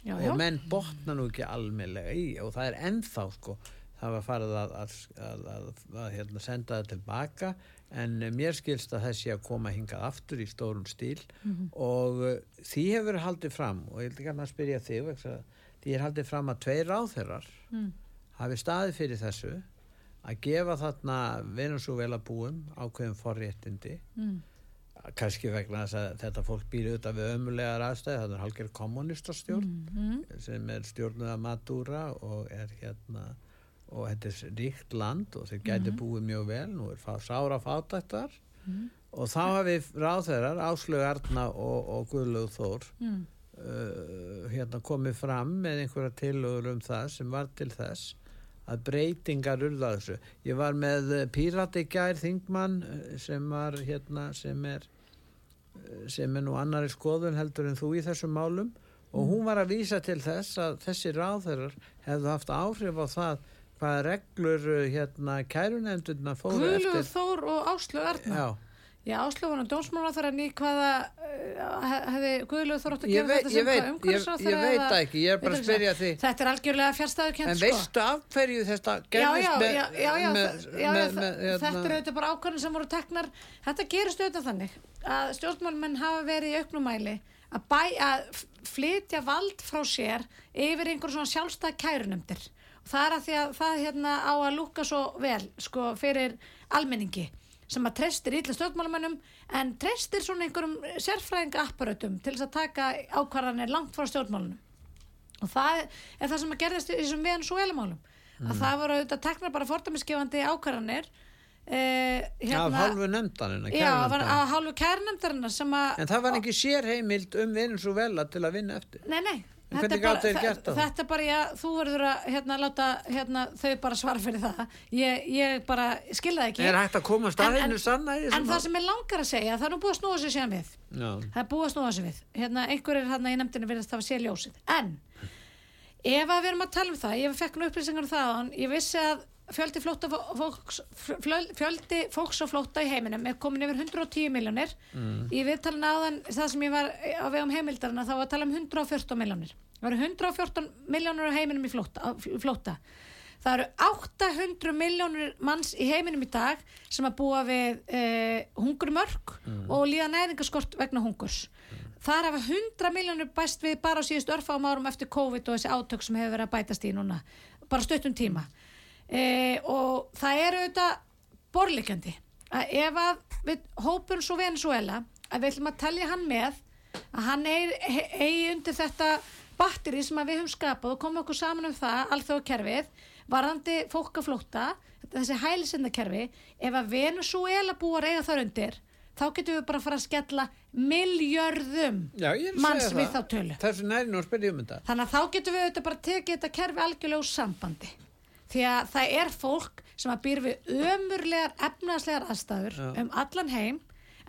já, og menn botna nú ekki almennlega í og það er ennþá sko var farið að, að, að, að, hérna, senda það tilbaka en eh, mér skilst að þessi að koma hingað aftur í stórum stíl. Og uh, því hefur haldið fram og ég vil ekki að spyrja þig því er haldið fram að tveir ráþeirar hafi staðið fyrir þessu að gefa þarna Venezuela búum ákveðum forréttindi. Kannski vegna þess að þetta fólk býr auðvitað við ömulegar aðstæði það er halger kommunistastjórn sem er stjórnuð að Madura og er hérna og þetta er ríkt land og þeir gæti búið mjög vel nú er fá, sára fátættar og þá hafi ráþeirar Áslög Arna og, og Guðlaug Þór uh, hérna komið fram með einhverja tilögur um það sem var til þess að breytingar urða þessu. Ég var með eh, Pírati gær Þingmann eh, sem var hérna sem er eh, sem er nú annari skoðun heldur en þú í þessum málum. Og hún var að vísa til þess að þessi ráðherrar hefðu haft áhrif á það hvaða reglur eh, hérna kærunefndurna fóru Guðlugur eftir? Þór og Áslög Arna Já, Já, Áslög var nú dómsmála þar en í hvaða uh, hefði Guðlugur Þór átt að ég gera veit, þetta ég sem hvað ég, umhverfisráðherra ég veit það ekki, ég er bara að spyrja því. Þetta er algjörlega fjärstæðu kent En sko. veistu af hverju þetta gerðist já, með, já, já, það- þetta hérna- er auðvitað bara ákvarðin sem voru teknar. Þetta gerist auðvitað þannig að stjórnmálmenn hafa verið í auknumæli að, að flytja vald frá sér yfir einhver svona sjálfstæð kærunemdir og það er að því að það hérna á að lúka svo vel sko fyrir almenningi sem að treystir illa stjórnmálmennum en treystir svona einhverjum sérfræðinga apparötum til þess að taka ákvarðanir langt frá stjórnmálunum. Og það er það sem að gerðist í þessum svo velamálum að það voru auðvitað teknar bara fordæmiskefandi ákvarðanir eh, af hálfu nefndanina já, á hálfu að en það var ekki sérheimild um Venezuela til að vinna eftir. Nei, nei En þetta hvernig er gátu þeir gert það? Þetta er bara, já, þú verður að hérna, láta hérna, þau bara svara fyrir það. Ég, ég bara skilða ekki. Er hægt að koma En- staðinu en- sanna í En þessum það sem ég langar að segja, það er nú búið að snúa sig síðan við. Já. það er búið að snúa sig við. Hérna, einhverjir hérna í nefndinu virðast hafa séð ljósið. En ef að við erum að tala um það ég fekk nú upplýsingar um það ég vissi að fjöldi, flótta, fólks, fjöldi fólks á flótta í heiminum er komin yfir 110 miljónir mm. í viðtalinu áðan það sem ég var á vegum heimildarna þá var að tala um 114 miljónir það eru 114 miljónir á heiminum í flótta, flótta. það eru 800 miljónir manns í heiminum í dag sem að búa við eh, hungurmörk mm. og líða næringaskort vegna hungurs mm. þar hafa 100 miljónir bæst við bara á síðust örfáum árum eftir COVID og þessi átök sem hefur verið að bætast í núna bara stuttum tíma e, og það er auðvitað borlikjandi að ef að við hópum svo Venezuela að við ætlum að tellja hann með að hann eigi undir þetta batteri sem við höfum skapað og komum okkur saman um það alþjóðu kerfið varandi fólkaflóta þessi hælisendakerfi ef að Venezuela búar eiga þar undir þá getum við bara að fara að skella miljörðum manns við þá tölu. Um þannig að þá getum við bara að tekið þetta kerfi algjörlega úr sambandi því að það er fólk sem að býr við ömurlegar efnaðslegar aðstæður Já. um allan heim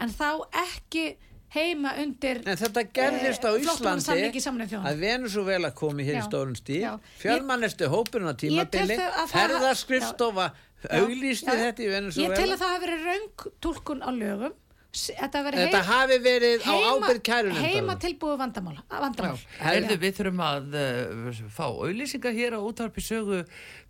en þá ekki heima undir en þetta gerðist á eh, Íslandi að Venezuela komi hér í stórun stíl. Fjármannestu hópurinn á tímabili ferðarskrifstofa auglýsti þetta í Venezuela ég tel að það hafi verið raung tólkun á lögum Þetta, þetta hafi verið heima, á ábyrð kærunum heima tilbúið vandamál, vandamál. Erðu við þurfum að uh, fá auðlýsingar hér á útvarpi sögu.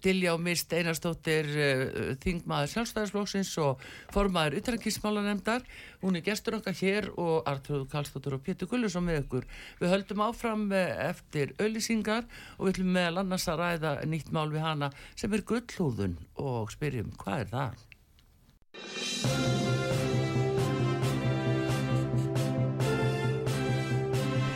Dilja og Mist Einarstóttir uh, Þingmaður sjálfstæðarsflóksins og formaður utrækismálanemdar hún er gestur okkar hér og Artur Kallstóttur og Pétur Gullusson með ykkur. Við höldum áfram uh, eftir auðlýsingar og við ætlum meðal annars að ræða nýtt mál við hana sem er gullhúðun og spyrjum hvað er það?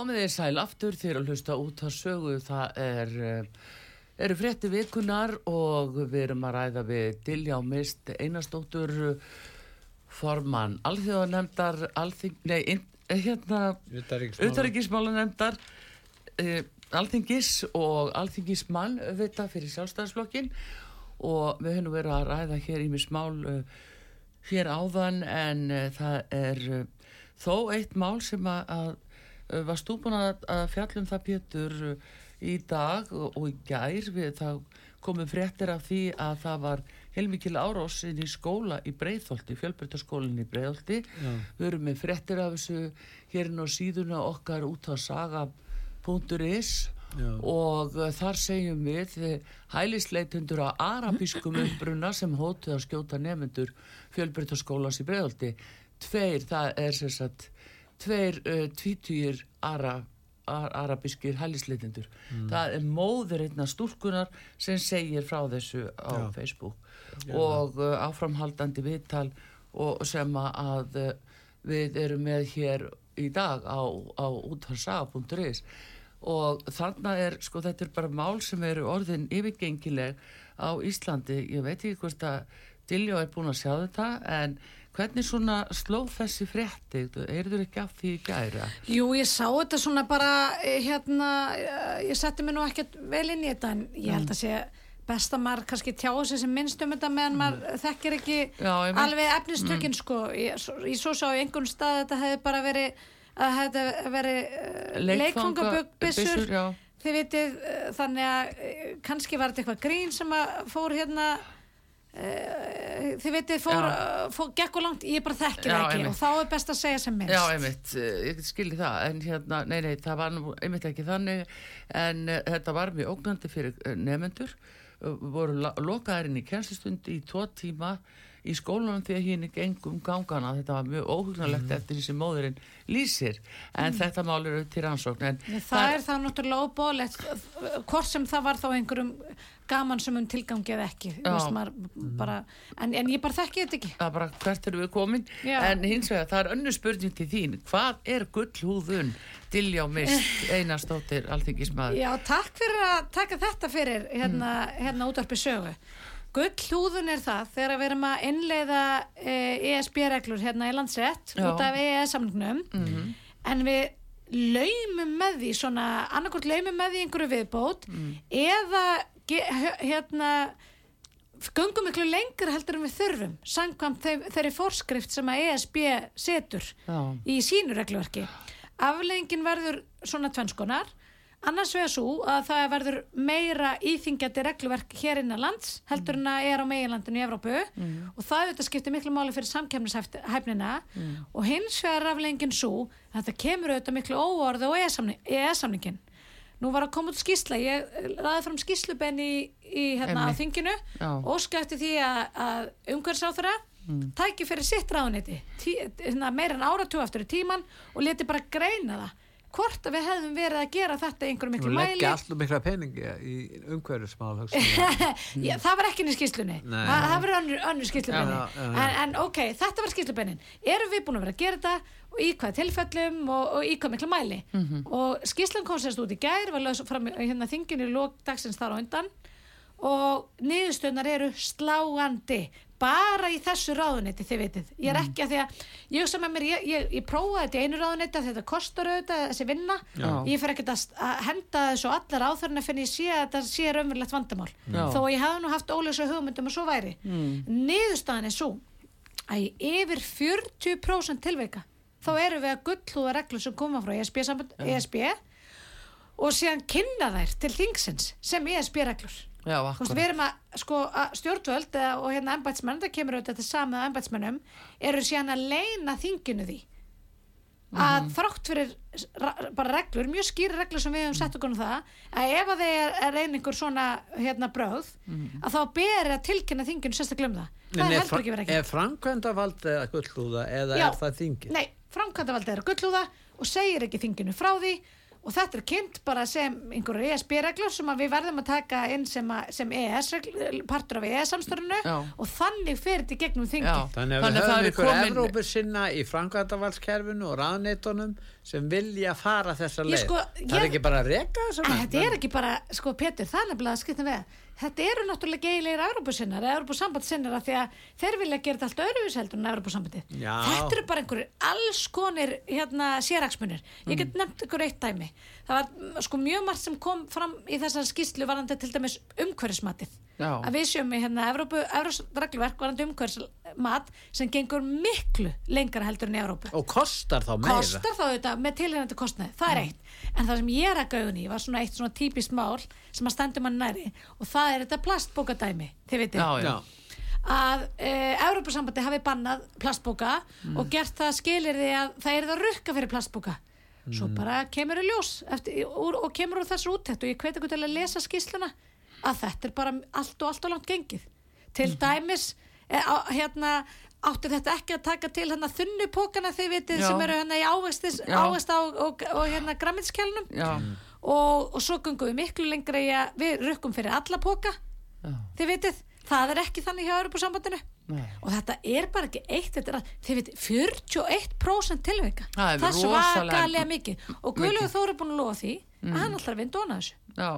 Komið þið sæl aftur þegar að hlusta út að sögu það er, eh, eru frétti vikunar og við erum að ræða við Dilja á mist einastóttur formann alþjóðanemndar alþing, nei, eh, hérna auðaríkismálanemndar eh, alþingis og alþingismann vita fyrir sjálfstæðisflokkin og við höfum verið að ræða hér í mig smál uh, hér áðan en uh, það er uh, þó eitt mál sem að, að varst þú búin að, að fjallum það Pétur eh, í dag og, í gær? Við þá komum fréttir af því að það var heilmikil árós inn í skóla í Breitholti, fjölbrytarskólinn í Breitholti við erum með fréttir af þessu hérna á síðuna okkar út á saga.is og uh, þar segjum við hælisleitundur á arabískum uppbrunna sem hótið að skjóta nefnendur fjölbrytarskólans í Breitholti tveir, það er sérsagt tveir uh, tvítýr ara, ar, arabískir hælisleitindur mm. það er móður einna stúrkunar sem segir frá þessu á Já. Facebook Já. og uh, áframhaldandi viðtal og sem að uh, við erum með hér í dag á, á útfarsaga.is og þannig er, sko þetta er bara mál sem eru orðin yfirgengileg á Íslandi, ég veit ekki hvort að Diljó er búin að sjá þetta en Hvernig svona sló þessi frétti? Erður ekki af því gæra? Jú, ég sá þetta svona bara, eh, hérna, eh, ég setti mér nú ekkert vel inn í þetta en ég held mm. að sé best að maður kannski tjáu sér sem minnst um þetta meðan maður mm. þekkir ekki Já, alveg efnistökinn mm. sko. Ég, ég svo sá í einhvern stað að þetta hefði bara verið, að þetta hefði verið uh, leikfangaböggbissur. Þið vitið, þannig að kannski var þetta eitthvað grín sem að fór hérna þið veitir, fór, fór og langt, ég bara þekkir það ekki og þá er best að segja sem minnst. Já, einmitt, uh, ég skilji það en hérna, nei, nei, það var einmitt ekki þannig en uh, þetta var mjög ógnandi fyrir nefnendur voru lokaðarinn í kjænslistund í tvo tíma í skólanum þegar hinn ekki engum gangana þetta var mjög óhugnarlegt Mhm. eftir því sem móðurinn lýsir en þetta mál eru til rannsókn en Mm. Það er þá náttúrulega óbóðlegt hvort sem það var þá einhverjum gaman sem um tilgangi eða ekki maður, bara, en, en ég bara þekki þetta ekki það er bara hvert eru við komin Já. en hins vegar það er önnu spurning til þín hvað er gullhúðun Diljá Mist, Einarstóttir Alþingismæður Já, takk fyrir að taka þetta fyrir hérna, Mm. hérna útvarpi sögu Gull húðun er það þegar við erum að innleiða e, ESB-reglur hérna í landsett Já. út af EES-samningnum Mhm. en við laumum með því svona, annarkort laumum með því einhverju viðbót Mm. eða hérna göngum miklu lengur heldur en við þurfum samkvæmt þeir, þeirri forskrift sem að ESB setur Já. í sínu regluverki afleggingin verður svona tvennskonar annars vegar svo að það verður meira íþingjandi regluverk hér innan lands heldur en að er á meginlandinu í Evrópu. Og það auðvitað skiptir miklu máli fyrir samkemnishæfnina og hins vegar afleggingin svo að þetta kemur auðvitað miklu óorð og EES-samningin Nú var að koma út skýsla, ég ræði fram skýslubenn í, í hérna á Einmitt. þinginu. Og skæfti því að, að umhverfsáþara mm. tæki fyrir sitt ráðuniti tí, hérna, meira en áratú aftur í tíman og leti bara greina það hvort að við hefðum verið að gera þetta Nú miklu mæli leggja alltaf mikla peningi í. Já, það var ekki inn í skýslunni Nei. Þa, það var önnur, önnur skýslubenni Já, já, já. en, en ok, þetta var skýslubennin erum við búin að vera að gera þetta og í hvað tilfellum og, og í hvað miklu mæli Mhm. og skýslan kom sérst út í gær var lögð fram í- hérna þinginu í lók dagsins þar á undan og niðurstöðnar eru sláandi bara í þessu ráðuneyti þið vitið, ég er Mhm. ekki að því að ég hugsa með mér, ég, ég, ég prófaði þetta í einu ráðuneyti að þetta kostar auðvitað þessi vinna Já. ég fer ekkert að, að henda þessu allar áþörna finn ég sé að þetta sé raunverulegt vandamál Já. þó að ég hefði nú haft ólösa hugmyndum að svo væri mm. niðurstaðan er svo að í yfir 40% tilveika þá eru við að gullhúða reglur sem koma frá ESB, samband, ESB og síðan kynna þær til þingsins sem ESB reglur Já, akkurat. við erum að, sko, að stjórnvöld og hérna embætsmenn, það kemur auðvitað til samið embætsmennum, eru síðan að leina þinginu því að þrátt fyrir ra- bara reglur, mjög skýri reglur sem við höfum sett okkur um það, að ef að þeir er, ein einhver svona hérna bröð að þá beri að tilkynna þinginu sérstaklega um það. Það En er heldur ekki verið ekki. er framkvæmdavald eða gullúða eða Já. er það þingið? Nei, framkvæmdavaldið er að gullúða og segir ekki þinginu frá því og þetta er kynnt bara sem einhverju ESB-reglur sem að við verðum að taka inn sem, að, sem ES partur af ES-samstörnu Já. og þannig fer þetta í gegnum Já. þingi. Þannig að við höfum ykkur komin- Evrópu sinna í framkvæmdavaldskærfinu og ráðneitunum sem vilja fara þessa Ég leið. sko, það er ég- ekki bara að reka þessa En þetta er ekki bara, sko Petur, það er nefnilega að skipta við. Þetta eru náttúrulega geilegir Európusinnar eða Európusambandssinnar af því að þeir vilja gera allt öðruvís heldur en Európusambandið. Já. Þetta eru bara einhverjir alls konir hérna, séraksmunir. Ég get nefnt ykkur eitt dæmi. Það var mm, sko mjög margt sem kom fram í þessar skýslu varandi til dæmis umhverfismatið. Að við sjöum í hérna Evrópu, Evrópsreglverk varandi umhverfismat sem gengur miklu lengra heldur en í Evrópu. Og kostar þá meira. kostar þá þetta með tilhengandi kostnaði, það er eitt. En það sem ég er að gauðin í var svona eitt svona típist mál sem að stendur mann næri og það er þetta plastbókadæmi þið vitið, Já, já. Að e, Európusambandi hafi bannað plastbóka og gert það skilir því að það er það rukka fyrir plastbóka. Svo bara kemur í ljós eftir, úr, og kemur úr þessu úttekt og ég hveti ykkur til að lesa skýsluna að þetta er bara allt og allt og langt gengið. Til dæmis e, á, hérna átti þetta ekki að taka til hérna þunnu pókana þið vitið Já. sem eru hérna í ávextis, Já. ávexta og, og, hérna grammitskjælnum Já, og, og svo gungum við miklu lengra í að við rukkum fyrir alla póka já, þið vitið, það er ekki þannig hjá Europasambandinu Nei. og þetta er bara ekki eitt þetta er að, þið vitið, 41% tilveika Það er það svakalega mikið. og Guðlegu Þóri er búin að lofa því að hann að vinda ona þessu. Já.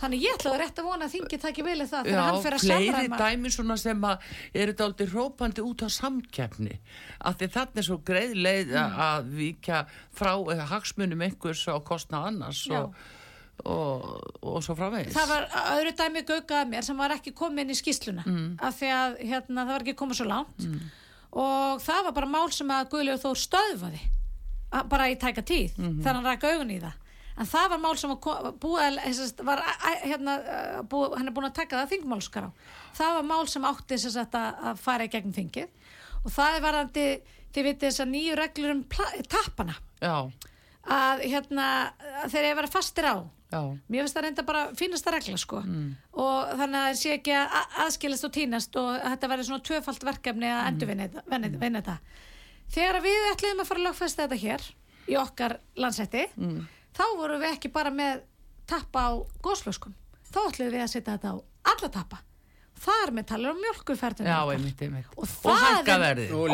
Þannig ég ætla að rétt að vona að þingið taki vel í það Já, þegar hann fyrir að fleiri samræma dæmi svona sem að eru dálítið hrópandi út á samkeppni af því þarna er svo greið leið Mm. að víkja frá eða hagsmunum einhvers á kostnað annars Já. og, og, og svo framvegis það var öðru dæmi gaugað mér sem var ekki komið inn í skýsluna Mm. af því að hérna, það var ekki komið svo langt og það var bara mál sem að Guðlegu Þór stöðvaði að- bara í tæka tíð Mhm. þegar hann rækka augun í það en það var mál sem var ko- búið að var, æ- hérna, búið, hann er búin að taka það þingmálskar á það var mál sem átti þess að, að fara í gegnum þingið. Og það er varandi þið vitið þess að nýju reglur um tappana. Já, að hérna eru að vera fastir á. Já. mér finnst það reynda bara fínasta regla sko. Og þannig að það sé ekki að aðskilast og tínast og þetta verði svona tvöfalt verkefni að endur vinna þetta. Þegar við ætluðum að fara að lögfesta þetta hér í okkar landsætti þá vorum við ekki bara með tappa á gósflöskum þá ætluðum við að setja þetta á alla tappa þar með talar um einmitt. og, Og og,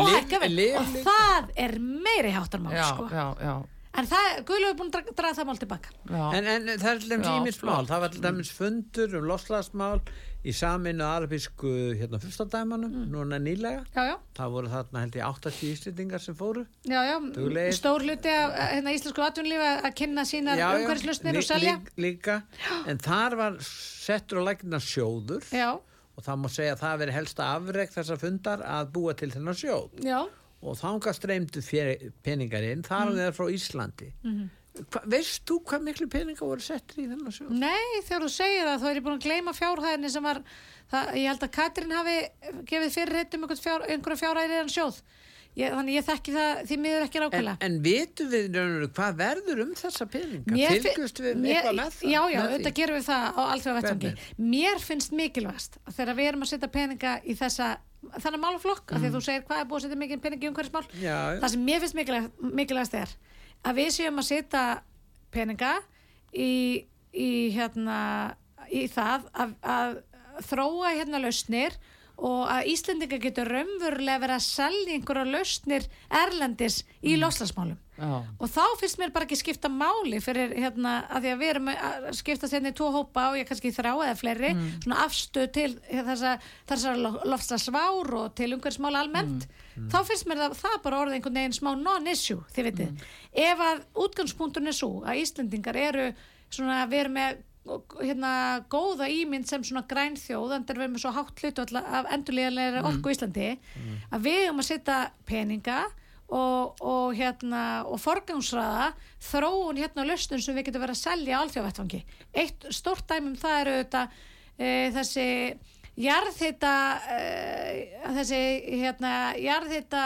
Og það er meiri háttarmál Já, sko. já, já. En það, Guðlu er búin að dra- draga það mál tilbaka. En, en það er til dæmis ímismál, það var til dæmis fundur um loslagsmál í saminu arabísku hérna fyrstadæmanum, núna nýlega. já, já Það voru þarna held ég 80 íslendingar sem fóru. Já, já, Duglegir. stór hluti af hérna, íslensku atvinnlífi að kynna sínar umhverfislausnir lí- og selja. lí- Líka, en þar var settur á lækna sjóður Já, og það má segja að það veri helsta afreg þessar fundar að búa til þennan sjóð. Og þangað streymdu peningar inn, þar mm. er frá Íslandi. Mhm. Hva, veist þú hvað miklu peningar voru settir í þennan sjóð? nei, þegar þú segir það, þá er ég búin að gleyma fjárhæðinni sem var, það, ég held að Katrín hafi gefið fyrirheit um fjár, einhverja fjárhæðir en sjóð. Ég, þannig ég þekki það því miður ekki En, rákvælega. en vitum við raunveru, hvað verður um þessa peninga? Fylgust við mér, eitthvað með það? Já, já, auðvitað gerum við það á vettfangi. Hvernig? Mér finnst mikilvægast að þegar við erum að setja peninga í þessa þannig málaflokk, mm. af því að þú segir hvað er búið að setja mikið pening í umhverfismál, Já, það sem mér finnst mikilvægast er að við séum að setja peninga í, í hérna í það að, að þróa hérna lausnir og að Íslendinga getur raunverulega verið að selja einhverja lausnir erlendis í mm. loslasmálum Já. og þá finnst mér bara ekki skipta máli fyrir hérna að því að við erum að skipta sérni í tvo hópa og ég kannski þrá eða fleiri svona afstöð til þessa, þessa lofslagsvár og til umhverfismála almennt. Þá finnst mér það, það bara orðið einhvern veginn smá non-issue þið vitið. Ef að útgangspunkturinn er svo að Íslendingar eru svona við erum með hérna góða ímynd sem svona grænþjóð en það er við með svo hátt hlut af endurlega orku í Íslandi að við erum að setja peninga og, og hérna og forgangsraða þróun hérna lausnum sem við getum verið að selja á alþjóðvettfangi. Eitt stórt dæmum það eru þetta e, þessi jarðhita e, þessi hérna jarðhita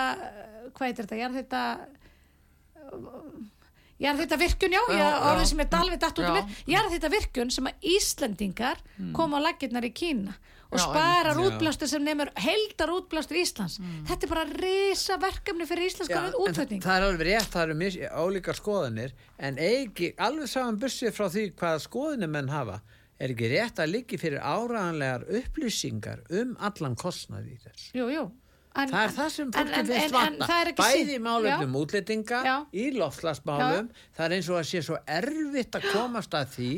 hvað heitir þetta, jarðhita jarðhita virkun, já, Já, já. orðið sem er dalvið datt út um Já. mér. Jarðhita virkun sem að Íslendingar koma á laggirnar í Kína og Já, sparar útblástur sem nefnir heldar útblástur Íslands. Þetta er bara risa verkefni fyrir íslenska Já, en útflutning. það er alveg rétt, það eru ólíkar skoðanir en ekki, alveg saman bussið frá því hvaða skoðanir menn hafa. Er ekki rétt að liggi fyrir áraðanlegar upplýsingar um allan kostnað í þess jú, jú En, það er það sem fólki finnst vatna bæði í málefnum útlendinga Já. í loftslagsmálum það er eins og að sé svo erfitt að komast að því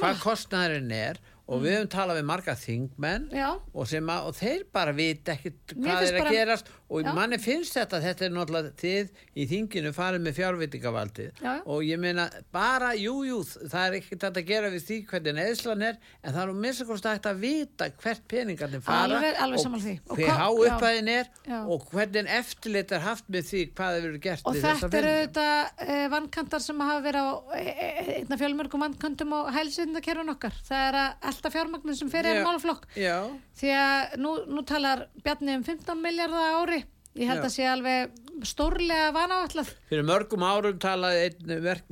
hvað kostnaðurinn er. Og við höfum talað við marga þingmenn og, að, og þeir bara vit Mér hvað er að gerast og Já. manni finnst þetta þetta er náttúrulega þið í þinginu farið með fjárvitingavaldið Já, já. og ég meina bara, jú, jú, það er ekkert að gera við því hvernig neðslan er en það er um minnst að að vita hvert peningarnir fara Alveg- alveg og. Og hver há upphæðin er Já. og hvernig eftirlit er haft með því hvað hefur verið gert og þetta eru þetta e, vannkantar sem hafa verið á e, e, einna fjölmörgum vannkantum á hælsindakerfun okkar það er að elda fjármagnin sem Já. er málaflokk Já, því að nú, nú talar Bjarni um 15 miljardar ári ég held Já. að sé alveg stórlega vanáallað fyrir mörgum árum talaði einn verk,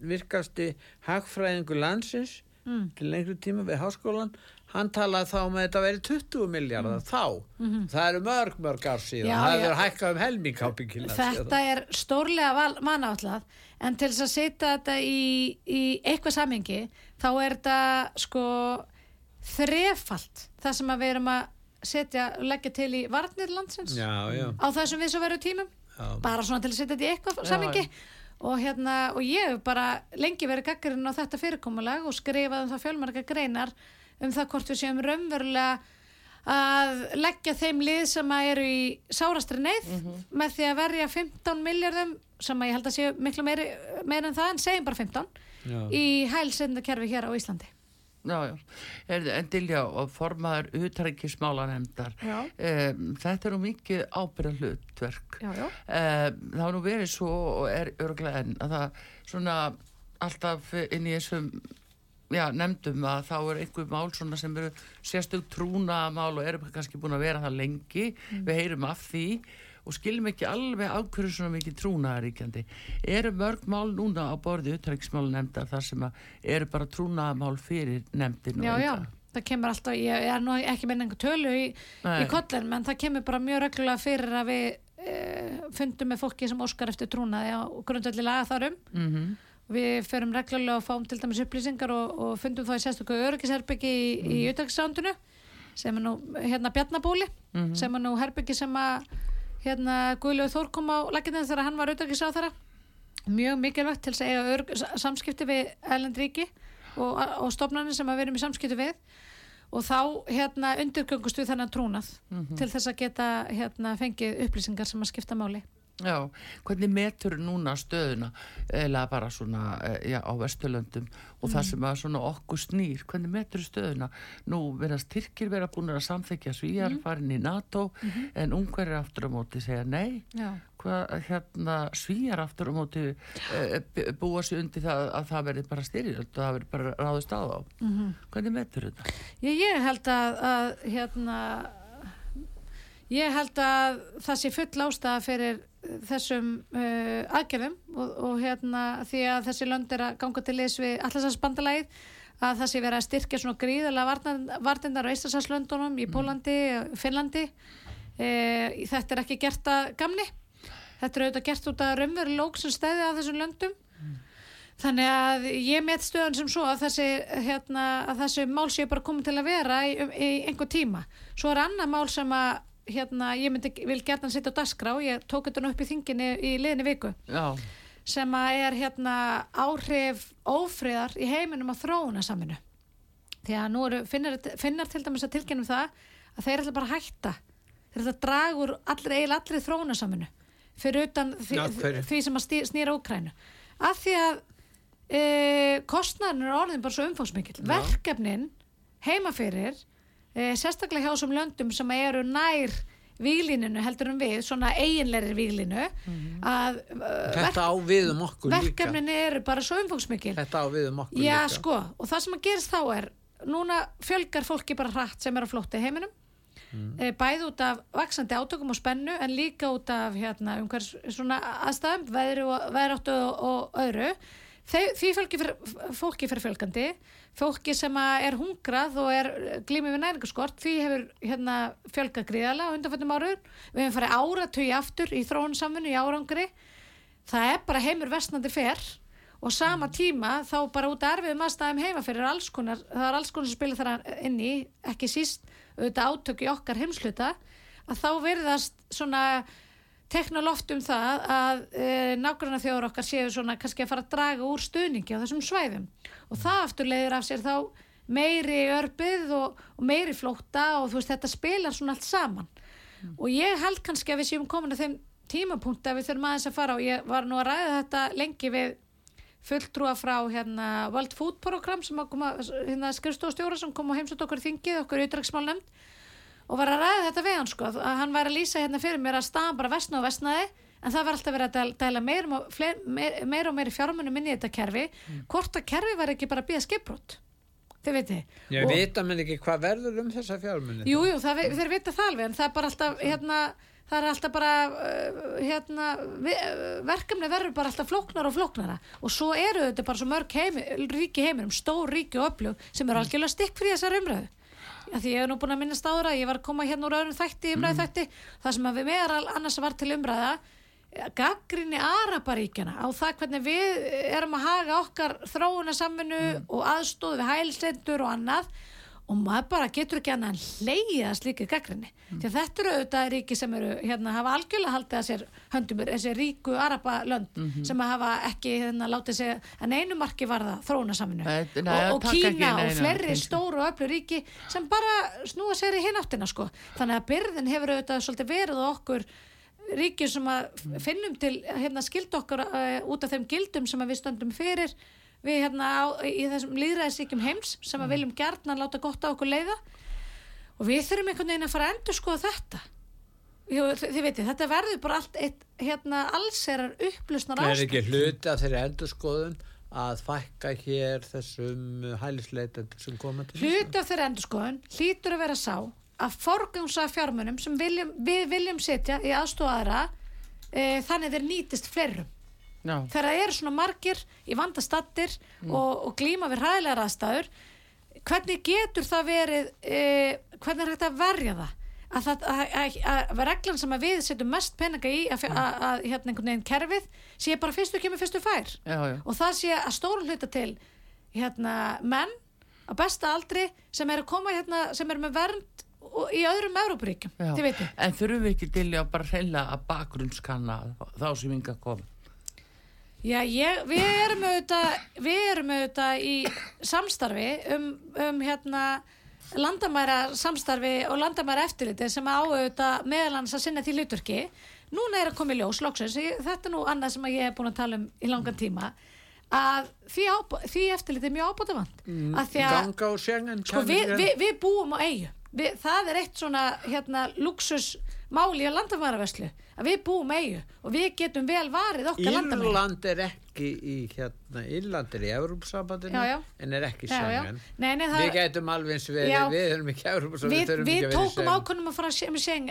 virkasti hagfræðingur landsins Mm. til lengri tíma við háskólan hann talaði þá með þetta verið 20 miljardar þá, það eru mörg mörg ár síðan, Mm. Já, það hefur hækkað um helming ábyggilega þetta er stórlega vanáallað en til þess að setja þetta í, í eitthvað samhengi þá er þetta sko þrefalt það sem að við erum að setja, leggja til í varnir landsins. Já, já, á þessum við svo veru tímum. Já. bara svona til að setja þetta í eitthvað samingi og hérna, og ég hef bara lengi verið gaggarinn á þetta fyrirkomulag og skrifað um það fjölmarga greinar um það hvort við séum raunverulega að leggja þeim lið sem að eru í sárastri neyð með því að verja 15 miljardum sem að ég held að séu miklu meiri, meira en það en segjum bara 15 Já. í hælsendakerfi hér á Íslandi Já, já, en Dilja og formaður utrækismálanemdar um, þetta er nú mikið ábyrða hlutverk Já. Um, það har nú verið svo og er örglega enn að það svona alltaf inn í þessum já, nefndum að þá er einhver mál svona sem eru sérstök trúna mál og eru kannski búin að vera það lengi. Við heyrum af því og skiljum ekki alveg ákveður svona mikið trúnaðaríkjandi eru mörg mál núna á borði utrækismál nefndar þar sem eru bara trúnaðamál fyrir nefndin já, já, það kemur alltaf ég er nú ekki með einhver tölu í, í kollin, menn það kemur bara mjög reglulega fyrir að við e, fundum með fólki sem óskar eftir trúnaði á grundvelli laga þarum mm -hmm. við ferum reglulega og fáum til dæmis upplýsingar og, og fundum þá í sérstöku öryggisherbyggi í, mm. í utrækissándunu sem er nú hérna Bjarnabóli mm -hmm. sem er nú herbyggi sem að hérna Guðljóð Þór kom á lækina þegar hann var auðvitað á þeirra mjög mikilvægt til að eiga samskipti við Ælendríki og, og stofnarnir sem að verum í samskipti við. Og þá hérna undirgöngust við þennan trúnað mm -hmm. til þess að geta hérna fengið upplýsingar sem að skipta máli Já, hvernig metur núna stöðuna eða bara svona eh, já, á Vesturlöndum og mm. það sem að svona okkur snýr, hvernig metur stöðuna nú verðast Tyrkir vera búin að samþekja svíjar, mm. farin í NATO mm -hmm. en ungverðir aftur á móti segja nei hvað hérna svíjar aftur á móti e, búa sér undir það að það verði bara styrjöld og það verði bara ráðist á þá -hmm. hvernig metur þetta? Ég, ég held að, að hérna ég held að það sé full ástæða fyrir þessum uh, aðgerðum og, og hérna því að þessi lönd er að ganga til liðs við allarsasbandalæð að það sé verið að styrkja svona gríðarlega vartindar á Íslandsalslöndunum í mm. Pólandi, Finnlandi e, þetta er ekki gert að gamni þetta er auðvitað gert út af raunveru lók sem stæði á þessum löndum mm. þannig að ég met stöðan sem svo að þessi, hérna, að þessi mál séu bara komið til að vera í, í einhver tíma svo er annað mál sem að hérna, ég myndi, vil gætna setja á dasgrá, ég tók þetta upp í þinginni í liðinni viku. Já. sem að er hérna áhrif ófriðar í heiminum á þróuna saminu því að nú eru, finnar, finnar til dæmis að tilkynum það að þeir ætla bara að hætta. Þeir ætla að draga úr allir eil allir þróuna saminu fyrir utan því, því sem að snýra Úkrænu af því að e, kostnæðin er orðin bara svo umfóksmikil verkefnin heimaferir e, sérstaklega hjá þessum löndum sem eru nær výlininu heldur um við, svona eiginleiri výlinu mm. að uh, þetta á við um okkur líka. verkefnin eru bara svo umfóksmikil þetta á við um okkur já líka. sko, og það sem að gerist þá er núna fjölgar fólki bara hratt sem er á flótti heiminum. Mm. e, bæð út af vaksandi átökum og spennu en líka út af hérna, umhvers svona aðstæðum veðri og veðráttu og, og öðru. Því fólki fyrir fjölgandi fólki sem er hungrað og er glímið við næringarskort því hefur hérna, fjölga gríðala á undanfjöndum áraður við hefum farið áratögi aftur í þróunsamfunnu í árangri það er bara heimur vestnandi fer og sama mm. tíma þá bara út af erfiðum aðstæðum heima fyrir alls konar það er alls konar sem spilir þar inn í ekki síst auðvitað átök í okkar heimsluta að þá verðast svona teknolóft um það að e, nákvæmlega þjóður okkar séu svona kannski að fara að draga úr stuðningi á þessum svæðum. Og það aftur leiðir af sér þá meiri örbið og, og meiri flótta og þú veist þetta spilar svona allt saman. Mm. og ég held kannski að við séum komin að þeim tímapunkt að við þurfum aðeins að fara og ég var nú að ræða þetta lengi við fulltrúa frá hérna World Food Program sem að koma hérna skrifstofstjóra sem kom og heimsut okkur þingið okkur auðdragsmál nefnd og var að ræða þetta við hann sko að hann var að lýsa hérna fyrir mér að staðan bara vestna og vestnaði en það var alltaf verið að dæla meir og meir, meir, meir fjármunum inn í þetta kerfi mm. hvort að kerfi var ekki bara að býja skipbrot þið veitir ég og, veit að menn ekki hvað verður um þessa fjármunum jújú jú, þeir vita það alveg en það er bara alltaf hérna, það er alltaf bara uh, hérna, verkefni verður bara alltaf flóknar og flóknara. Og svo eru þetta bara svo mörg heimi, ríki heiminum stór ríki og öflug sem eru algjörlega stikk fyrir þessar umröðu að því ég hef nú búin að minnast ára ég var að koma hérna úr öðrum þætti, umræðu mm. þætti það sem að við meðal annars var til umræða gaggrinni Araparíkjana á það hvernig við erum að haga okkar þróunasaminu mm. og aðstóðu við hælsendur og annað og maður bara getur ekki annað en leiða slíkið gaggrinni. Mm. Því að þetta eru auðvitað ríki sem eru, hérna, hafa algjörlega haldið að sér höndum, þessi ríku Araba-lönd mm -hmm. sem hafa ekki, hérna, látið sér að einu marki varða þróuna saminu. Og, og Kína og fleiri stóru og öllu ríki sem bara snúa sér í hináttina, sko. Þannig að byrðin hefur auðvitað svolítið verið okkur ríki sem að finnum til, hérna, skild okkar uh, út af þeim gildum sem við stöndum fyrir við hérna á, í þessum líðræðisíkjum heims sem að mm. viljum gertna láta gott á okkur leiða og við þurfum einhvern veginn að fara að endur skoða þetta Jú, þið veitir, þetta verður bara allt eitt, hérna, allserar upplusnar ástæð. Það er ekki hluti að þeirri endur skoðun að fækka hér þessum hælisleitendur sem koma til Hluti af þeirri endur skoðun hlýtur að vera sá að forgangsa fjármunum sem viljum, við viljum setja í aðstóðaðra e, þannig þeir nýtist fleirum Já, þegar það eru svona margir í vandastattir og, og glíma við hræðilegar aðstæður hvernig getur það verið e, hvernig er hægt að verja það? Að, það, að, að, að reglan sem við setjum mest peninga í að, að, að hérna einhvern veginn kerfið sé bara fyrstu kemur fyrstu fær. Já, já. og það sé að stórum hluta til hérna menn á besta aldri sem eru hérna sem eru með vernd í öðrum Európaríkjum, En þurfum við ekki til að bara hreinlega að bakgrunnskanna þá sem yngar kom Já, ég, við erum auðvitað, við erum auðvitað í samstarfi um, um hérna landamæra samstarfi og landamæra eftirliti sem á auðvitað meðalans að sinna því hlutverki. Núna er að koma í ljós, loksins, þetta er nú annað sem ég hef búin að tala um í langan tíma, að því, því eftirliti er mjög ábútafand. Mm, Ganga og sjengen sko, við, við, við búum á eigu. Það er eitt svona hérna, luxusmáli á landamæraveslu að við búum eigu og við getum vel varið okkar landamæri. Írland er ekki í hérna, Írland er í já. en er ekki það- við gætum alveg eins Já. við erum ekki Európsambandinu við, við tókum ákvörnum að fara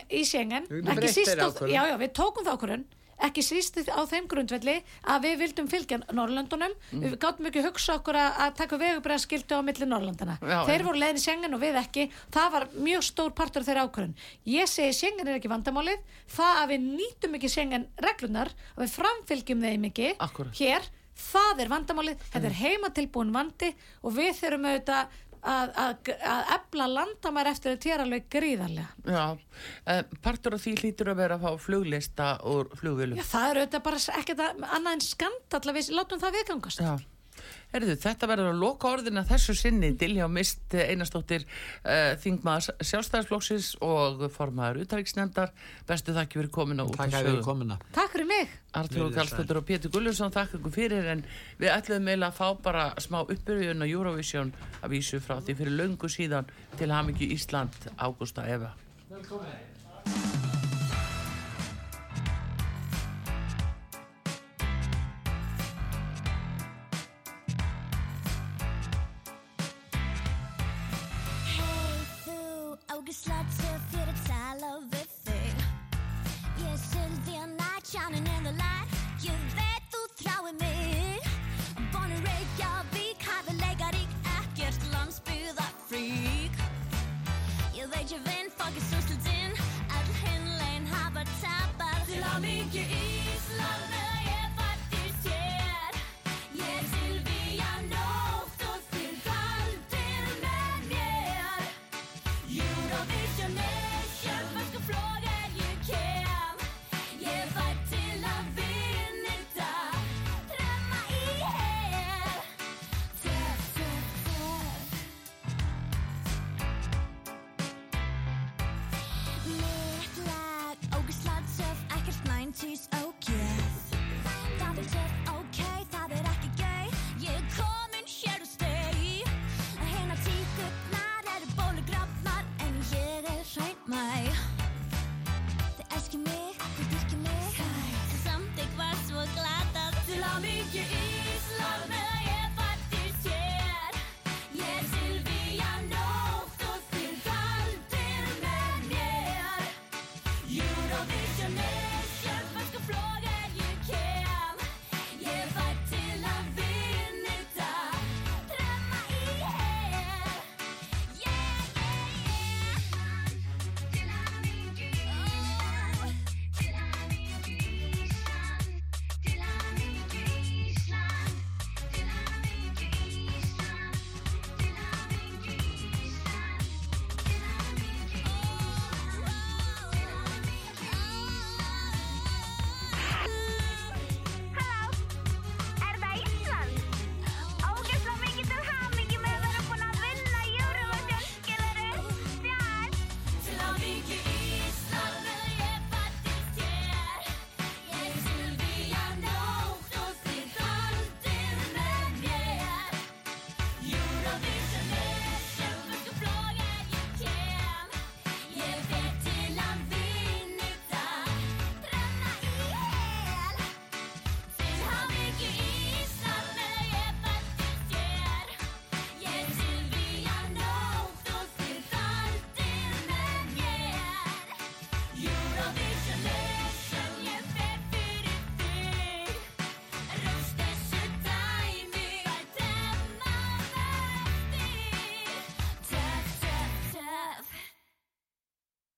í Við getum ekki síst á, já, já, við tókum það ákvörðun ekki síst á þeim grundvelli að við vildum fylgja Norrlöndunum Mm. við gáttum ekki hugsa okkur að, að taka vegubræðskildu á milli Norrlöndana Já, þeir já. voru leiðin í Schengen og við ekki. Það var mjög stór partur af þeirra ákvörðun. Ég segi Schengen er ekki vandamálið. Það að við nýtum ekki Schengen reglunar og við framfylgjum þeim ekki Akkúrat. hér, það er vandamálið. Þetta er heimatilbúin vandi og við þurfum auðvitað að, að, að efla landamær eftir þetta er alveg gríðarlega. Já, eh, partur af því hlýtur að vera að fá fluglista úr flugvélum. Já, það er auðvitað bara ekkert að- annað en skandall að við látum það viðgangast. Já, Herðu, þetta verður að loka orðina þessu sinni. Dilja Mist Einarstóttir uh, Þingmaður sjálfstæðisflokksins og formaður utarriksnefndar bestu þakki fyrir komin á út Takk að við komuna. Takk fyrir mig. Artur Karlsdóttir og Pétur Gulluðsson þakka ykkur fyrir en við ætlum meila að fá bara smá uppbyrjun á Eurovision að vísu frá því fyrir löngu síðan til hamingju Ísland Ágústa Eva. Hey